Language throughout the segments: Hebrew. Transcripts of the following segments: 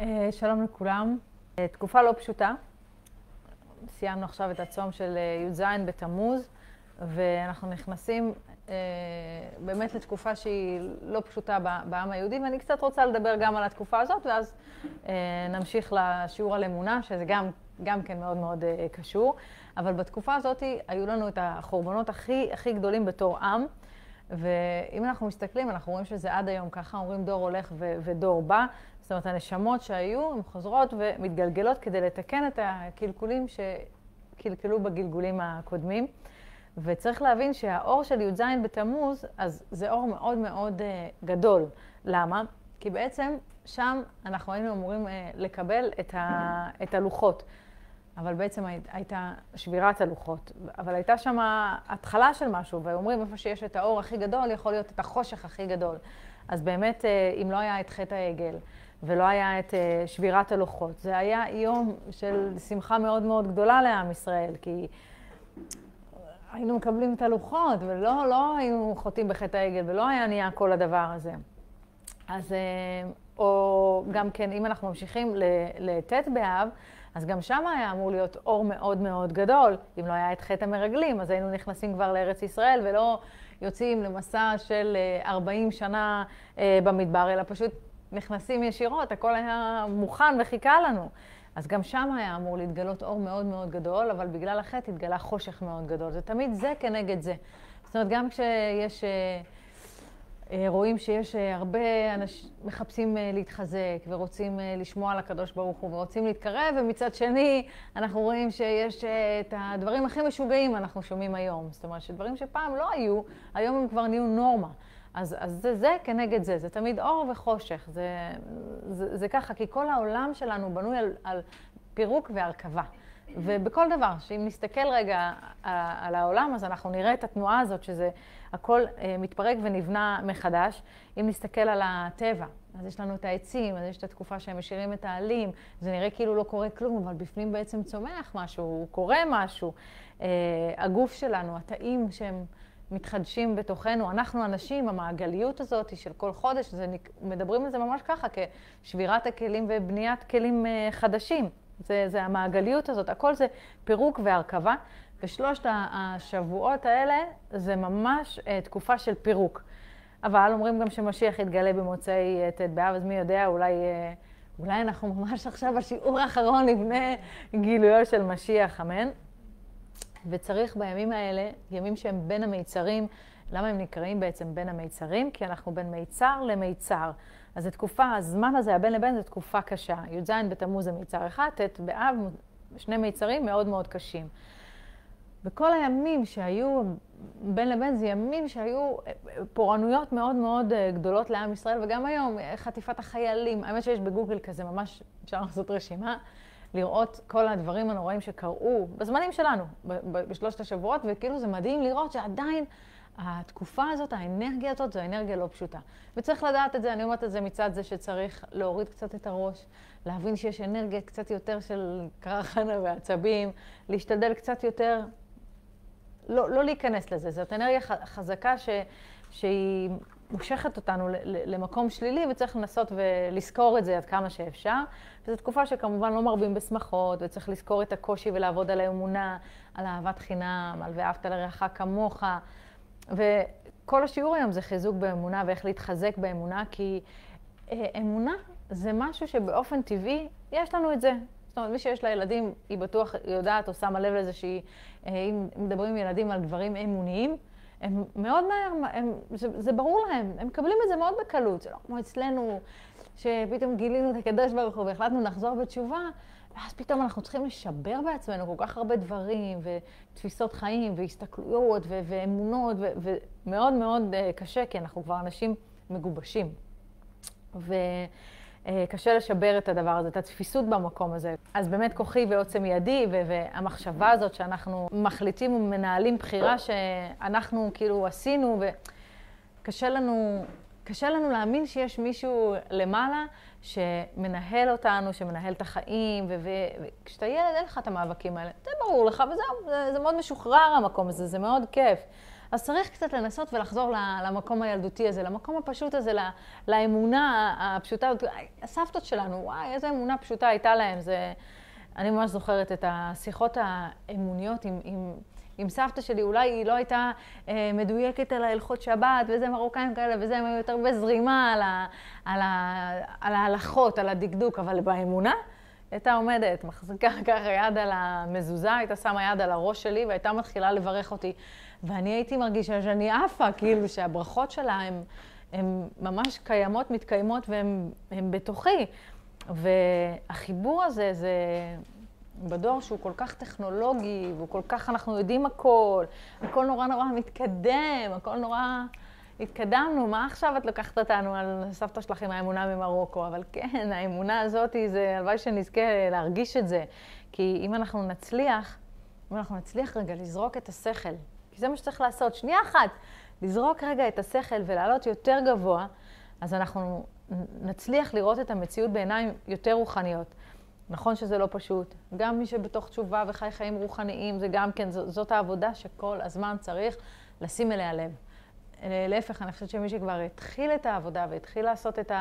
אה, שלום לכולם. אה, תקופה לא פשוטה. סיימנו עכשיו את הצום של אה, י"ז בתמוז, ואנחנו נכנסים באמת לתקופה שהיא לא פשוטה בעם היהודי, ואני קצת רוצה לדבר גם על התקופה הזאת, ואז נמשיך לשיעור על אמונה, שזה גם, גם כן מאוד מאוד קשור. אבל בתקופה הזאת היו לנו את החורבנות הכי, הכי גדולים בתור עם. ואם אנחנו מסתכלים, אנחנו רואים שזה עד היום, ככה אומרים דור הולך ודור בא. זאת אומרת, הנשמות שהיו, הן חוזרות ומתגלגלות כדי לתקן את הקלקולים שקלקלו בגלגולים הקודמים. וצריך להבין שהאור של י"ז בתמוז, אז זה אור מאוד מאוד uh, גדול. למה? כי בעצם שם אנחנו היינו אמורים uh, לקבל את, ה, את הלוחות. אבל בעצם הייתה שבירת הלוחות. אבל הייתה שם התחלה של משהו, ואומרים, איפה שיש את האור הכי גדול, יכול להיות את החושך הכי גדול. אז באמת, אה, אם לא היה את חטא העגל, ולא היה את אה, שבירת הלוחות, זה היה יום של שמחה מאוד מאוד גדולה לעם ישראל, כי היינו מקבלים את הלוחות, ולא לא היינו חוטאים בחטא העגל, ולא היה נהיה כל הדבר הזה. אז, אה, או גם כן, אם אנחנו ממשיכים לט' באב, אז גם שם היה אמור להיות אור מאוד מאוד גדול. אם לא היה את חטא המרגלים, אז היינו נכנסים כבר לארץ ישראל ולא יוצאים למסע של 40 אה, שנה במדבר, אלא פשוט נכנסים ישירות, הכל היה מוכן וחיכה לנו. אז גם שם היה אמור להתגלות אור מאוד מאוד גדול, אבל בגלל החטא התגלה חושך מאוד גדול. זה תמיד זה כנגד זה. זאת אומרת, גם כשיש... אה, אה, רואים שיש אה, הרבה אנשים מחפשים להתחזק ורוצים לשמוע על הקדוש ברוך הוא ורוצים להתקרב, ומצד שני אנחנו רואים שיש את הדברים הכי משוגעים אנחנו שומעים היום. זאת אומרת שדברים שפעם לא היו, היום הם כבר נהיו נורמה. אז, אז זה זה כנגד זה, זה תמיד אור וחושך, זה, זה, זה ככה, כי כל העולם שלנו בנוי על, על פירוק והרכבה. ובכל דבר, שאם נסתכל רגע על העולם, אז אנחנו נראה את התנועה הזאת, שזה הכל אה, מתפרק ונבנה מחדש. אם נסתכל על הטבע, אז יש לנו את העצים, אז יש את התקופה שהם משאירים את העלים, זה נראה כאילו לא קורה כלום, אבל בפנים בעצם צומח משהו, קורה משהו. אה, הגוף שלנו, התאים שהם מתחדשים בתוכנו, אנחנו אנשים, המעגליות הזאת של כל חודש, זה, מדברים על זה ממש ככה, כשבירת הכלים ובניית כלים אה, חדשים. זה, זה המעגליות הזאת, הכל זה פירוק והרכבה, ושלושת השבועות האלה זה ממש uh, תקופה של פירוק. אבל אומרים גם שמשיח יתגלה במוצאי uh, ט' באב, אז מי יודע, אולי, אולי אנחנו ממש עכשיו בשיעור האחרון לפני גילויו של משיח, אמן. וצריך בימים האלה, ימים שהם בין המיצרים, למה הם נקראים בעצם בין המיצרים? כי אנחנו בין מיצר למיצר. אז תקופה, הזמן הזה, הבין לבין, זו תקופה קשה. י"ז בתמוז זה מיצר אחד, ט' באב, שני מיצרים מאוד מאוד קשים. וכל הימים שהיו בין לבין, זה ימים שהיו פורענויות מאוד מאוד אה, גדולות לעם ישראל, וגם היום, אה, חטיפת החיילים, האמת שיש בגוגל כזה, ממש אפשר לעשות רשימה, לראות כל הדברים הנוראים שקרו בזמנים שלנו, בשלושת השבועות, וכאילו זה מדהים לראות שעדיין התקופה הזאת, האנרגיה הזאת, זו אנרגיה לא פשוטה. וצריך לדעת את זה, אני אומרת את זה מצד זה שצריך להוריד קצת את הראש, להבין שיש אנרגיה קצת יותר של קרחנה ועצבים, להשתדל קצת יותר, לא, לא להיכנס לזה. זאת אנרגיה חזקה ש, שהיא מושכת אותנו למקום שלילי, וצריך לנסות ולזכור את זה עד כמה שאפשר. וזו תקופה שכמובן לא מרבים בשמחות, וצריך לזכור את הקושי ולעבוד על האמונה, על אהבת חינם, על ואהבת לרעך כמוך. וכל השיעור היום זה חיזוק באמונה ואיך להתחזק באמונה, כי אה, אמונה זה משהו שבאופן טבעי יש לנו את זה. זאת אומרת, מי שיש לה ילדים, היא בטוח יודעת או שמה לב לזה שהיא, אה, אם מדברים עם ילדים על דברים אמוניים, הם מאוד מהר, הם, זה, זה ברור להם, הם מקבלים את זה מאוד בקלות. זה לא כמו אצלנו, שפתאום גילינו את הקדוש ברוך הוא והחלטנו לחזור בתשובה, ואז פתאום אנחנו צריכים לשבר בעצמנו כל כך הרבה דברים, ותפיסות חיים, והסתכלויות, ו- ואמונות, ו- ומאוד מאוד uh, קשה, כי אנחנו כבר אנשים מגובשים. וקשה לשבר את הדבר הזה, את התפיסות במקום הזה. אז באמת כוחי ועוצם ידי, והמחשבה הזאת שאנחנו מחליטים ומנהלים בחירה שאנחנו כאילו עשינו, וקשה לנו, קשה לנו להאמין שיש מישהו למעלה. שמנהל אותנו, שמנהל את החיים, וכשאתה ילד אין לך את המאבקים האלה. זה ברור לך, וזהו, זה, זה מאוד משוחרר המקום הזה, זה מאוד כיף. אז צריך קצת לנסות ולחזור למקום הילדותי הזה, למקום הפשוט הזה, לאמונה הפשוטה. הסבתות שלנו, וואי, איזו אמונה פשוטה הייתה להם. זה... אני ממש זוכרת את השיחות האמוניות עם, עם, עם סבתא שלי. אולי היא לא הייתה אה, מדויקת על ההלכות שבת, וזה מרוקאים כאלה, וזה, הם היו יותר בזרימה על, ה, על, ה, על ההלכות, על הדקדוק, אבל באמונה, הייתה עומדת, מחזיקה ככה יד על המזוזה, הייתה שמה יד על הראש שלי והייתה מתחילה לברך אותי. ואני הייתי מרגישה שאני עפה, כאילו שהברכות שלה הן ממש קיימות, מתקיימות והן בתוכי. והחיבור הזה, זה בדור שהוא כל כך טכנולוגי, והוא כל כך, אנחנו יודעים הכל, הכל נורא נורא מתקדם, הכל נורא... התקדמנו, מה עכשיו את לוקחת אותנו על סבתא שלך עם האמונה ממרוקו? אבל כן, האמונה הזאת, זה הלוואי שנזכה להרגיש את זה. כי אם אנחנו נצליח, אם אנחנו נצליח רגע לזרוק את השכל, כי זה מה שצריך לעשות, שנייה אחת, לזרוק רגע את השכל ולעלות יותר גבוה, אז אנחנו נצליח לראות את המציאות בעיניים יותר רוחניות. נכון שזה לא פשוט. גם מי שבתוך תשובה וחי חיים רוחניים, זה גם כן, זאת העבודה שכל הזמן צריך לשים אליה לב. להפך, אני חושבת שמי שכבר התחיל את העבודה והתחיל לעשות את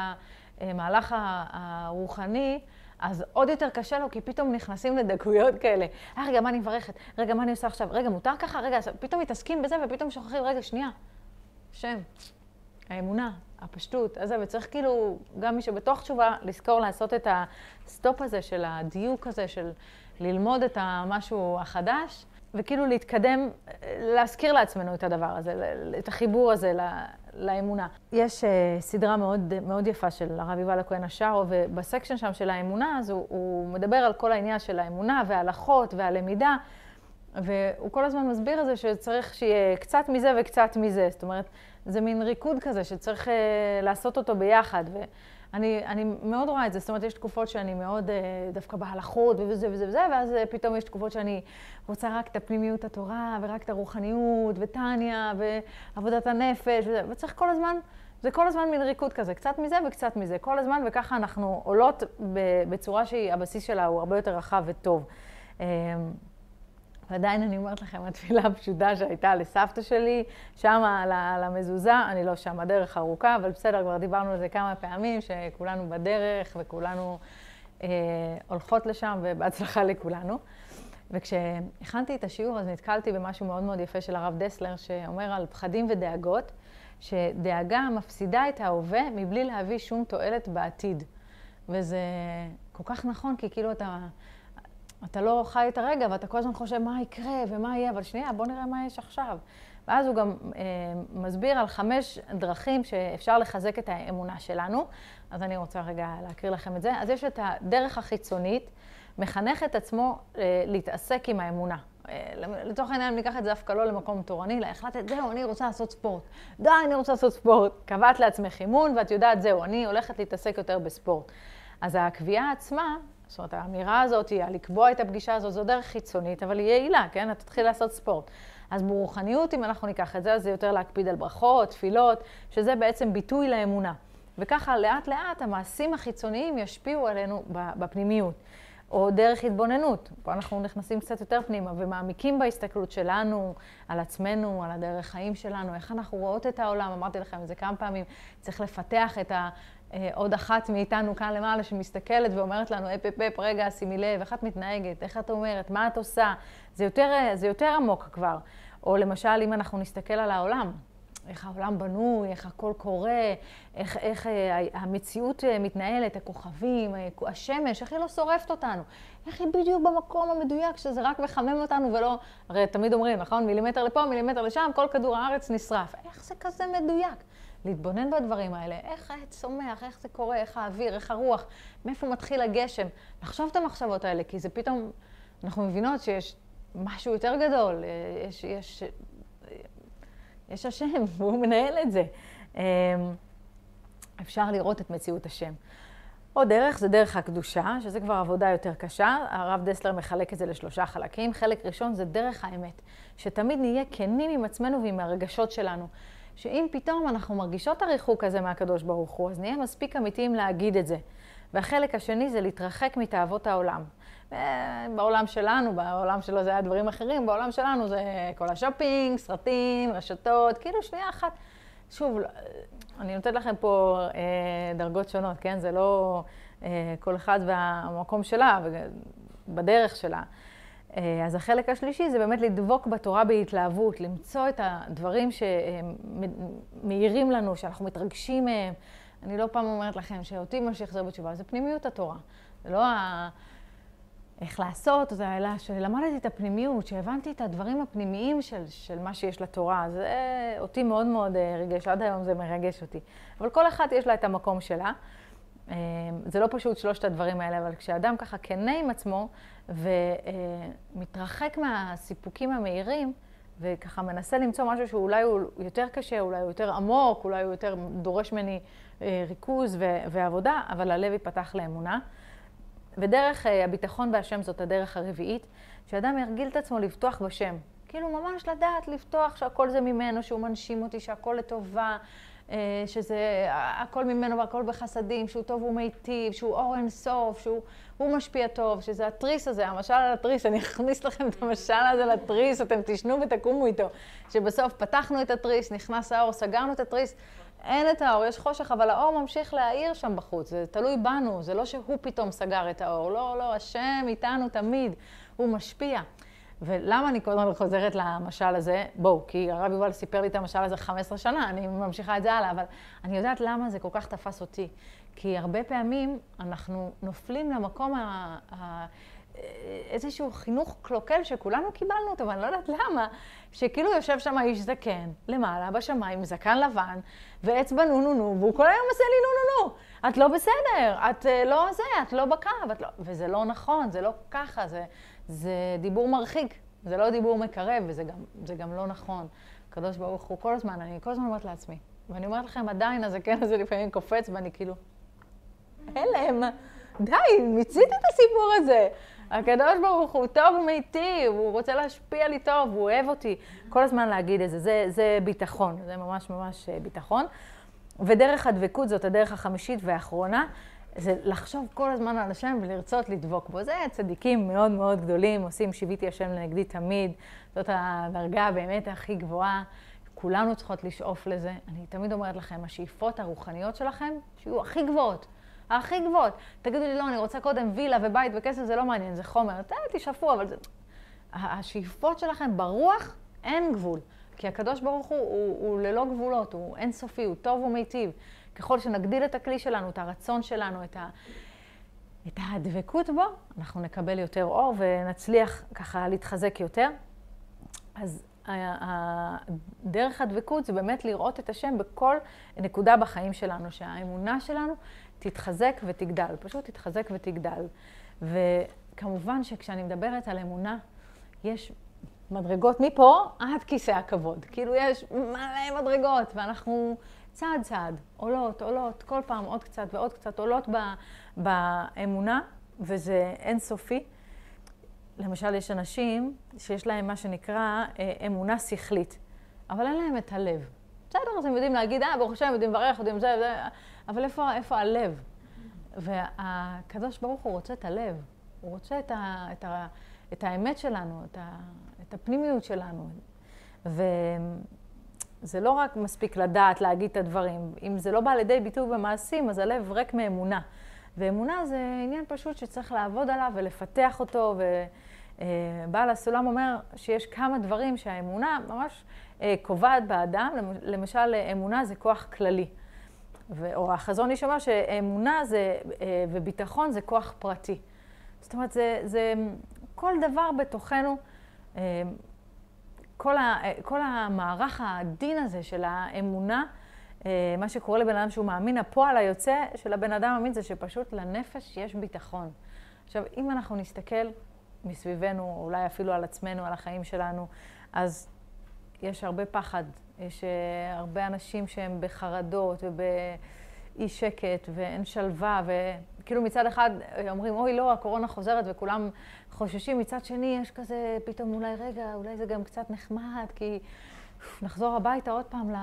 המהלך הרוחני, אז עוד יותר קשה לו, כי פתאום נכנסים לדקויות כאלה. אה, רגע, מה אני מברכת? רגע, מה אני עושה עכשיו? רגע, מותר ככה? רגע, פתאום מתעסקים בזה ופתאום שוכחים, רגע, שנייה. שם, האמונה, הפשטות, הזה, וצריך כאילו, גם מי שבתוך תשובה, לזכור לעשות את הסטופ הזה של הדיוק הזה, של ללמוד את המשהו החדש. וכאילו להתקדם, להזכיר לעצמנו את הדבר הזה, את החיבור הזה לאמונה. יש uh, סדרה מאוד, מאוד יפה של הרב יובל הכהן השרוף, וב section שם של האמונה, אז הוא, הוא מדבר על כל העניין של האמונה וההלכות והלמידה, והוא כל הזמן מסביר את זה שצריך שיהיה קצת מזה וקצת מזה. זאת אומרת, זה מין ריקוד כזה שצריך uh, לעשות אותו ביחד. ו... אני, אני מאוד רואה את זה, זאת אומרת, יש תקופות שאני מאוד אה, דווקא בהלכות וזה וזה וזה, ואז אה, פתאום יש תקופות שאני רוצה רק את הפנימיות התורה, ורק את הרוחניות, וטניה, ועבודת הנפש, וזה, וצריך כל הזמן, זה כל הזמן מין ריקוד כזה, קצת מזה וקצת מזה, כל הזמן, וככה אנחנו עולות בצורה שהבסיס שלה הוא הרבה יותר רחב וטוב. ועדיין אני אומרת לכם, התפילה הפשוטה שהייתה לסבתא שלי, שם על המזוזה, אני לא שם, הדרך ארוכה, אבל בסדר, כבר דיברנו על זה כמה פעמים, שכולנו בדרך וכולנו אה, הולכות לשם, ובהצלחה לכולנו. וכשהכנתי את השיעור, אז נתקלתי במשהו מאוד מאוד יפה של הרב דסלר, שאומר על פחדים ודאגות, שדאגה מפסידה את ההווה מבלי להביא שום תועלת בעתיד. וזה כל כך נכון, כי כאילו אתה... אתה לא חי את הרגע, ואתה כל הזמן חושב מה יקרה ומה יהיה, אבל שנייה, בוא נראה מה יש עכשיו. ואז הוא גם אה, מסביר על חמש דרכים שאפשר לחזק את האמונה שלנו. אז אני רוצה רגע להקריא לכם את זה. אז יש את הדרך החיצונית, מחנך את עצמו אה, להתעסק עם האמונה. אה, לצורך העניין, אני אקח את זה דווקא לא למקום תורני, אלא החלטת, זהו, אני רוצה לעשות ספורט. די, אני רוצה לעשות ספורט. קבעת לעצמך אימון, ואת יודעת, זהו, אני הולכת להתעסק יותר בספורט. אז הקביעה עצמה, זאת אומרת, האמירה הזאת, לקבוע את הפגישה הזאת, זו דרך חיצונית, אבל היא יעילה, כן? אתה תתחיל לעשות ספורט. אז ברוחניות, אם אנחנו ניקח את זה, אז זה יותר להקפיד על ברכות, תפילות, שזה בעצם ביטוי לאמונה. וככה, לאט-לאט, המעשים החיצוניים ישפיעו עלינו בפנימיות. או דרך התבוננות. פה אנחנו נכנסים קצת יותר פנימה ומעמיקים בהסתכלות שלנו, על עצמנו, על הדרך חיים שלנו, איך אנחנו רואות את העולם. אמרתי לכם את זה כמה פעמים, צריך לפתח את ה... עוד אחת מאיתנו כאן למעלה שמסתכלת ואומרת לנו, אפ אפ אפ, רגע, שימי לב, איך את מתנהגת, איך את אומרת, מה את עושה. זה יותר, אה, זה יותר עמוק כבר. או למשל, אם אנחנו נסתכל על העולם, איך העולם בנוי, איך הכל קורה, איך, איך אה, המציאות מתנהלת, הכוכבים, השמש, איך היא לא שורפת אותנו, איך היא בדיוק במקום המדויק, שזה רק מחמם אותנו ולא, הרי תמיד אומרים, נכון? מילימטר לפה, מילימטר לשם, כל כדור הארץ נשרף. איך זה כזה מדויק? להתבונן בדברים האלה, איך העץ צומח, איך זה קורה, איך האוויר, איך הרוח, מאיפה מתחיל הגשם. לחשוב את המחשבות האלה, כי זה פתאום, אנחנו מבינות שיש משהו יותר גדול, יש, יש, יש השם, והוא מנהל את זה. אמ, אפשר לראות את מציאות השם. עוד דרך זה דרך הקדושה, שזה כבר עבודה יותר קשה. הרב דסלר מחלק את זה לשלושה חלקים. חלק ראשון זה דרך האמת, שתמיד נהיה כנים עם עצמנו ועם הרגשות שלנו. שאם פתאום אנחנו מרגישות הריחוק הזה מהקדוש ברוך הוא, אז נהיה מספיק אמיתיים להגיד את זה. והחלק השני זה להתרחק מתאוות העולם. בעולם שלנו, בעולם שלו זה היה דברים אחרים, בעולם שלנו זה כל השופינג, סרטים, רשתות, כאילו שנייה אחת. שוב, אני נותנת לכם פה אה, דרגות שונות, כן? זה לא אה, כל אחד והמקום שלה, בדרך שלה. אה, אז החלק השלישי זה באמת לדבוק בתורה בהתלהבות, למצוא את הדברים שמאירים לנו, שאנחנו מתרגשים מהם. אני לא פעם אומרת לכם שאותי מה שיחזר בתשובה זה פנימיות התורה. זה לא ה... איך לעשות, אלא שלמדתי את הפנימיות, שהבנתי את הדברים הפנימיים של, של מה שיש לתורה. זה אותי מאוד מאוד אה, ריגש, עד היום זה מרגש אותי. אבל כל אחת יש לה את המקום שלה. אה, זה לא פשוט שלושת הדברים האלה, אבל כשאדם ככה כנה עם עצמו ומתרחק מהסיפוקים המהירים, וככה מנסה למצוא משהו שאולי הוא יותר קשה, אולי הוא יותר עמוק, אולי הוא יותר דורש ממני אה, ריכוז ועבודה, אבל הלב ייפתח לאמונה. ודרך אה, הביטחון בהשם זאת הדרך הרביעית, שאדם ירגיל את עצמו לבטוח בשם. כאילו ממש לדעת לפתוח שהכל זה ממנו, שהוא מנשים אותי, שהכל לטובה, שזה הכל ממנו והכל בחסדים, שהוא טוב ומיטיב, שהוא אור אין סוף, שהוא משפיע טוב, שזה התריס הזה, המשל על התריס, אני אכניס לכם את המשל הזה לתריס, אתם תשנו ותקומו איתו. שבסוף פתחנו את התריס, נכנס האור, סגרנו את התריס, אין את האור, יש חושך, אבל האור ממשיך להאיר שם בחוץ, זה תלוי בנו, זה לא שהוא פתאום סגר את האור, לא, לא, השם איתנו תמיד, הוא משפיע. ולמה אני כל הזמן חוזרת למשל הזה? בואו, כי הרב יובל סיפר לי את המשל הזה 15 שנה, אני ממשיכה את זה הלאה, אבל אני יודעת למה זה כל כך תפס אותי. כי הרבה פעמים אנחנו נופלים למקום ה... ה... איזשהו חינוך קלוקל שכולנו קיבלנו אותו, ואני לא יודעת למה, שכאילו יושב שם איש זקן, למעלה, בשמיים, זקן לבן, ואצבע נו נו נו, והוא כל היום עושה לי נו נו נו. את לא בסדר, את אה, לא זה, את לא בקו, את לא... וזה לא נכון, זה לא ככה, זה, זה דיבור מרחיק, זה לא דיבור מקרב, וזה גם, גם לא נכון. הקדוש ברוך הוא כל הזמן, אני כל הזמן אומרת לעצמי, ואני אומרת לכם, עדיין הזקן הזה לפעמים קופץ, ואני כאילו, הלם, די, מיצית את הסיפור הזה. הקדוש ברוך הוא טוב ומיטיב, הוא רוצה להשפיע לי טוב, הוא אוהב אותי. כל הזמן להגיד את זה, זה, זה ביטחון, זה ממש ממש אה, ביטחון. ודרך הדבקות זאת הדרך החמישית והאחרונה, זה לחשוב כל הזמן על השם ולרצות לדבוק בו. זה צדיקים מאוד מאוד גדולים, עושים שיוויתי השם לנגדי תמיד. זאת הדרגה באמת הכי גבוהה. כולנו צריכות לשאוף לזה. אני תמיד אומרת לכם, השאיפות הרוחניות שלכם, שיהיו הכי גבוהות. הכי גבוהות. תגידו לי, לא, אני רוצה קודם וילה ובית וכסף, זה לא מעניין, זה חומר. תשאפו, אבל זה... השאיפות שלכם ברוח, אין גבול. כי הקדוש ברוך הוא, הוא, הוא ללא גבולות, הוא אינסופי, הוא טוב ומיטיב. ככל שנגדיל את הכלי שלנו, את הרצון שלנו, את, ה, את הדבקות בו, אנחנו נקבל יותר אור ונצליח ככה להתחזק יותר. אז דרך הדבקות זה באמת לראות את השם בכל נקודה בחיים שלנו, שהאמונה שלנו תתחזק ותגדל, פשוט תתחזק ותגדל. וכמובן שכשאני מדברת על אמונה, יש מדרגות מפה עד כיסא הכבוד. כאילו יש מלא מדרגות, ואנחנו צעד צעד, עולות, עולות, כל פעם עוד קצת ועוד קצת עולות באמונה, וזה אינסופי. למשל, יש אנשים שיש להם מה שנקרא אה, אמונה שכלית, אבל אין להם את הלב. בסדר, אז הם יודעים להגיד, אה, ברוך השם, יודעים לברך, יודעים זה, זה, אבל איפה, איפה הלב? והקדוש ברוך הוא רוצה את הלב, הוא רוצה את, ה, את, ה, את האמת שלנו, את, ה, את הפנימיות שלנו. וזה לא רק מספיק לדעת, להגיד את הדברים. אם זה לא בא לידי ביטוי במעשים, אז הלב ריק מאמונה. ואמונה זה עניין פשוט שצריך לעבוד עליו ולפתח אותו. ובעל הסולם אומר שיש כמה דברים שהאמונה ממש אה, קובעת באדם. למשל, אמונה זה כוח כללי. או החזון איש אומר שאמונה זה, אה, וביטחון זה כוח פרטי. זאת אומרת, זה, זה כל דבר בתוכנו, אה, כל, ה, כל המערך הדין הזה של האמונה, אה, מה שקורה לבן אדם שהוא מאמין, הפועל היוצא של הבן אדם המאמין זה שפשוט לנפש יש ביטחון. עכשיו, אם אנחנו נסתכל מסביבנו, אולי אפילו על עצמנו, על החיים שלנו, אז יש הרבה פחד, יש אה, הרבה אנשים שהם בחרדות ובאי שקט ואין שלווה, וכאילו מצד אחד אומרים, אוי לא, הקורונה חוזרת וכולם חוששים, מצד שני יש כזה פתאום אולי רגע, אולי זה גם קצת נחמד, כי נחזור הביתה עוד פעם ל...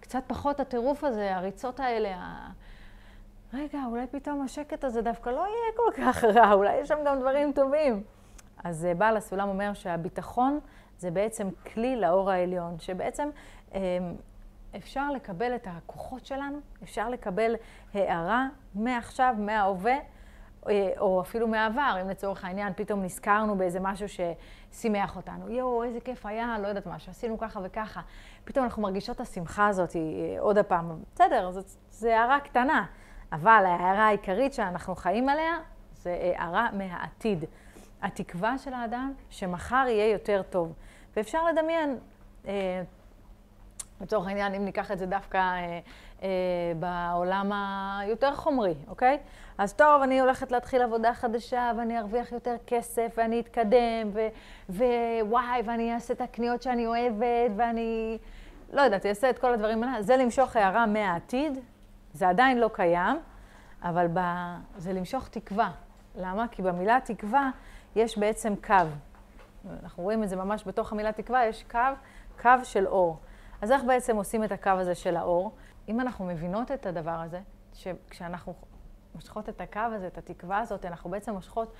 קצת פחות הטירוף הזה, הריצות האלה, רגע, אולי פתאום השקט הזה דווקא לא יהיה כל כך רע, אולי יש שם גם דברים טובים. אז אה, בעל הסולם אומר שהביטחון זה בעצם כלי לאור העליון, שבעצם אפשר לקבל את הכוחות שלנו, אפשר לקבל הערה מעכשיו, מההווה, אה, או אפילו מהעבר, אם לצורך העניין פתאום נזכרנו באיזה משהו ששימח אותנו. יואו, איזה כיף היה, לא יודעת מה, שעשינו ככה וככה. פתאום אנחנו מרגישות את השמחה הזאת אה, עוד הפעם. בסדר, זו הערה קטנה, אבל ההערה העיקרית שאנחנו חיים עליה זה הערה מהעתיד. התקווה של האדם שמחר יהיה יותר טוב. ואפשר לדמיין, אה, לצורך העניין, אם ניקח את זה דווקא אה, אה, בעולם היותר חומרי, אוקיי? אז טוב, אני הולכת להתחיל עבודה חדשה, ואני ארוויח יותר כסף, ואני אתקדם, ווואי, ואני אעשה את הקניות שאני אוהבת, ואני, לא יודעת, אעשה את כל הדברים האלה. זה למשוך הערה מהעתיד, זה עדיין לא קיים, אבל ב... זה למשוך תקווה. למה? כי במילה תקווה יש בעצם קו. אנחנו רואים את זה ממש בתוך המילה תקווה, יש קו, קו של אור. אז איך בעצם עושים את הקו הזה של האור? אם אנחנו מבינות את הדבר הזה, שכשאנחנו מושכות את הקו הזה, את התקווה הזאת, אנחנו בעצם מושכות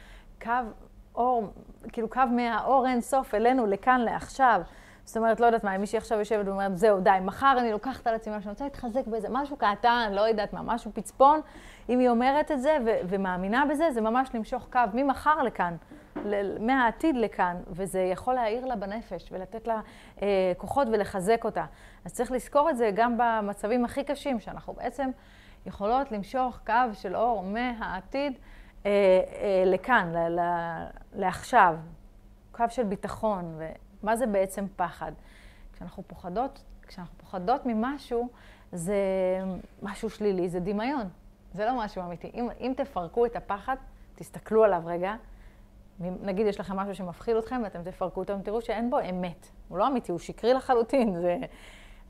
קו אור, כאילו קו מהאור אין סוף אלינו, לכאן, לעכשיו. זאת אומרת, לא יודעת מה, אם מישהי עכשיו יושבת ואומרת, זהו, די, מחר אני לוקחת על עצמי משהו, אני רוצה להתחזק באיזה משהו קטן, לא יודעת מה, משהו פצפון. אם היא אומרת את זה ו- ומאמינה בזה, זה ממש למשוך קו ממחר לכאן, מהעתיד לכאן, וזה יכול להעיר לה בנפש ולתת לה אה, כוחות ולחזק אותה. אז צריך לזכור את זה גם במצבים הכי קשים, שאנחנו בעצם יכולות למשוך קו של אור מהעתיד אה, אה, לכאן, ל- ל- לעכשיו, קו של ביטחון. ומה זה בעצם פחד? כשאנחנו פוחדות, כשאנחנו פוחדות ממשהו, זה משהו שלילי, זה דמיון. זה לא משהו אמיתי. אם, אם תפרקו את הפחד, תסתכלו עליו רגע, נגיד יש לכם משהו שמפחיד אתכם ואתם תפרקו אותו, תראו שאין בו אמת. הוא לא אמיתי, הוא שקרי לחלוטין. זה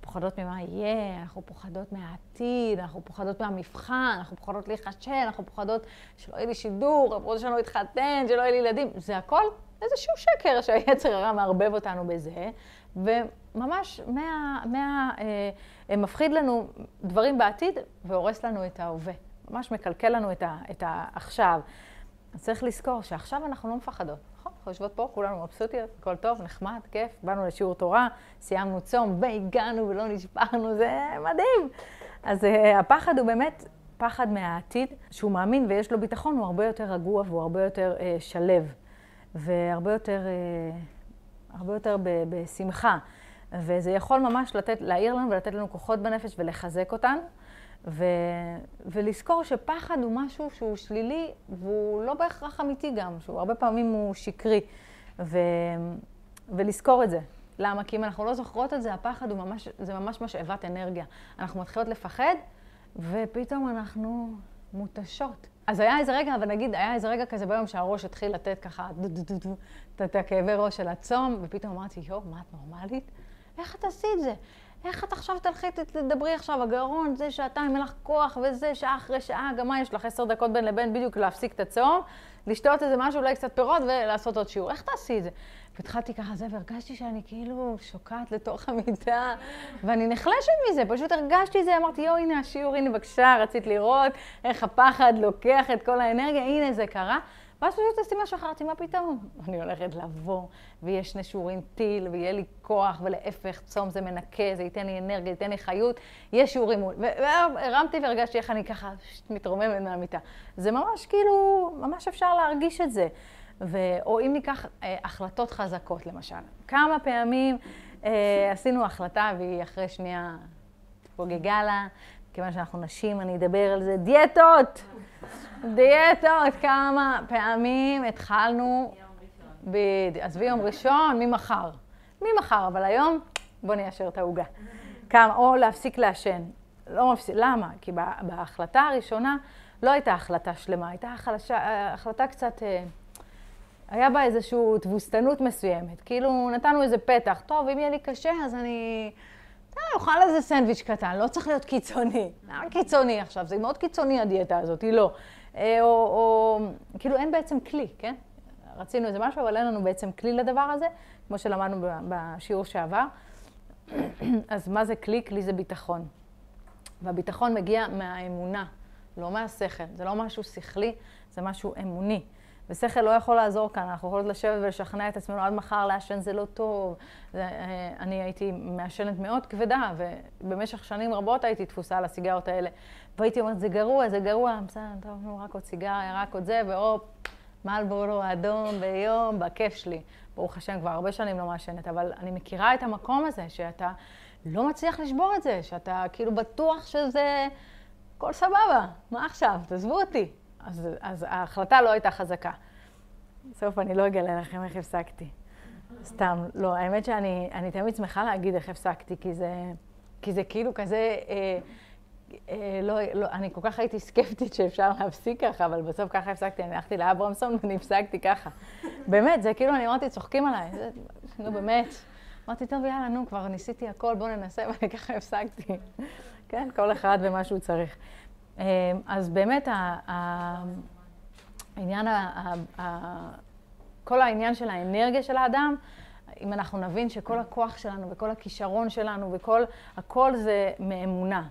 פוחדות ממה יהיה, אנחנו פוחדות מהעתיד, אנחנו פוחדות מהמבחן, אנחנו פוחדות להיחשל, אנחנו פוחדות שלא יהיה לי שידור, אנחנו פוחדות שלא אתחתן, שלא יהיה לי ילדים. זה הכל איזשהו שקר שהיצר הרע מערבב אותנו בזה, וממש מה, מה, אה, מפחיד לנו דברים בעתיד והורס לנו את ההווה. ממש מקלקל לנו את, ה, את העכשיו. אז צריך לזכור שעכשיו אנחנו לא מפחדות, נכון? אנחנו יושבות פה, כולנו מבסוטיות, הכל טוב, נחמד, כיף, באנו לשיעור תורה, סיימנו צום והגענו ולא נשברנו, זה מדהים. אז uh, הפחד הוא באמת פחד מהעתיד, שהוא מאמין ויש לו ביטחון, הוא הרבה יותר רגוע והוא הרבה יותר uh, שלב, והרבה יותר, uh, הרבה יותר ב- בשמחה. וזה יכול ממש לתת, להעיר לנו ולתת לנו כוחות בנפש ולחזק אותנו. ו... ולזכור שפחד הוא משהו שהוא שלילי, והוא לא בהכרח אמיתי גם, שהוא הרבה פעמים הוא שקרי. ו... ולזכור את זה. למה? כי אם אנחנו לא זוכרות את זה, הפחד הוא ממש, זה ממש משאבת אנרגיה. אנחנו מתחילות לפחד, ופתאום אנחנו מותשות. אז היה איזה רגע, אבל נגיד, היה איזה רגע כזה ביום שהראש התחיל לתת ככה את הכאבי ראש של הצום, ופתאום אמרתי, יואו, מה את נורמלית? איך את עשית זה? איך את עכשיו תלכי, תדברי עכשיו, הגרון, זה שעתיים, אין לך כוח, וזה שעה אחרי שעה, גם מה, יש לך עשר דקות בין לבין בדיוק להפסיק את הצום, לשתות איזה משהו, אולי קצת פירות, ולעשות עוד שיעור. איך תעשי את זה? והתחלתי ככה זה, והרגשתי שאני כאילו שוקעת לתוך המיטה, ואני נחלשת מזה, פשוט הרגשתי את זה, אמרתי, יואו, הנה השיעור, הנה בבקשה, רצית לראות איך הפחד לוקח את כל האנרגיה, הנה זה קרה. ואז פשוט משהו אחר, אמרתי, מה פתאום? אני הולכת לבוא, ויש שני שיעורים טיל, ויהיה לי כוח, ולהפך, צום זה מנקה, זה ייתן לי אנרגיה, ייתן לי חיות, יש שיעורים מול. והרמתי והרגשתי איך אני ככה מתרוממת מהמיטה. זה ממש כאילו, ממש אפשר להרגיש את זה. ו... או אם ניקח אה, החלטות חזקות, למשל. כמה פעמים אה, עשינו החלטה, והיא אחרי שנייה התפוגגה לה, כיוון שאנחנו נשים, אני אדבר על זה, דיאטות! דיאטות, כמה פעמים התחלנו... בדיוק. עזבי יום ראשון, ממחר. ממחר, אבל היום בוא ניישר את העוגה. כמה, או להפסיק לעשן. לא מפסיק, למה? כי בהחלטה הראשונה לא הייתה החלטה שלמה, הייתה החלשה, החלטה קצת... אה, היה בה איזושהי תבוסתנות מסוימת. כאילו, נתנו איזה פתח. טוב, אם יהיה לי קשה, אז אני... אני אוכל איזה סנדוויץ' קטן, לא צריך להיות קיצוני. למה קיצוני עכשיו? זה מאוד קיצוני הדיאטה הזאת, היא לא. אה, או, או כאילו אין בעצם כלי, כן? רצינו איזה משהו, אבל אין לנו בעצם כלי לדבר הזה, כמו שלמדנו בשיעור שעבר. אז מה זה כלי? כלי זה ביטחון. והביטחון מגיע מהאמונה לא מהשכל. זה לא משהו שכלי, זה משהו אמוני. ושכל לא יכול לעזור כאן, אנחנו יכולות לשבת ולשכנע את עצמנו עד מחר לעשן זה לא טוב. זה, אה, אני הייתי מעשנת מאוד כבדה, ובמשך שנים רבות הייתי תפוסה על הסיגרות האלה. והייתי אומרת, זה גרוע, זה גרוע, בסדר, טוב, נו, רק עוד סיגריה, רק עוד זה, והופ, מלבורו אדום ביום, בכיף שלי. ברוך השם, כבר הרבה שנים לא מעשנת, אבל אני מכירה את המקום הזה, שאתה לא מצליח לשבור את זה, שאתה כאילו בטוח שזה... הכל סבבה, מה עכשיו? תעזבו אותי. אז, אז ההחלטה לא הייתה חזקה. בסוף אני לא אגלה לכם איך הפסקתי. סתם, לא, האמת שאני תמיד שמחה להגיד איך הפסקתי, כי זה, כי זה כאילו כזה, אה, לא, לא, אני כל כך הייתי סקפטית שאפשר להפסיק ככה, אבל בסוף ככה הפסקתי, אני הלכתי לאברמסון ואני הפסקתי ככה. באמת, זה כאילו, אני אמרתי, צוחקים עליי, זה, נו באמת. אמרתי, טוב, יאללה, נו, כבר ניסיתי הכל, בואו ננסה, ואני ככה הפסקתי. כן, כל אחד ומה שהוא צריך. אמ, אז באמת העניין, כל העניין של האנרגיה של האדם, אם אנחנו נבין שכל הכוח שלנו וכל הכישרון שלנו וכל, הכל זה מאמונה.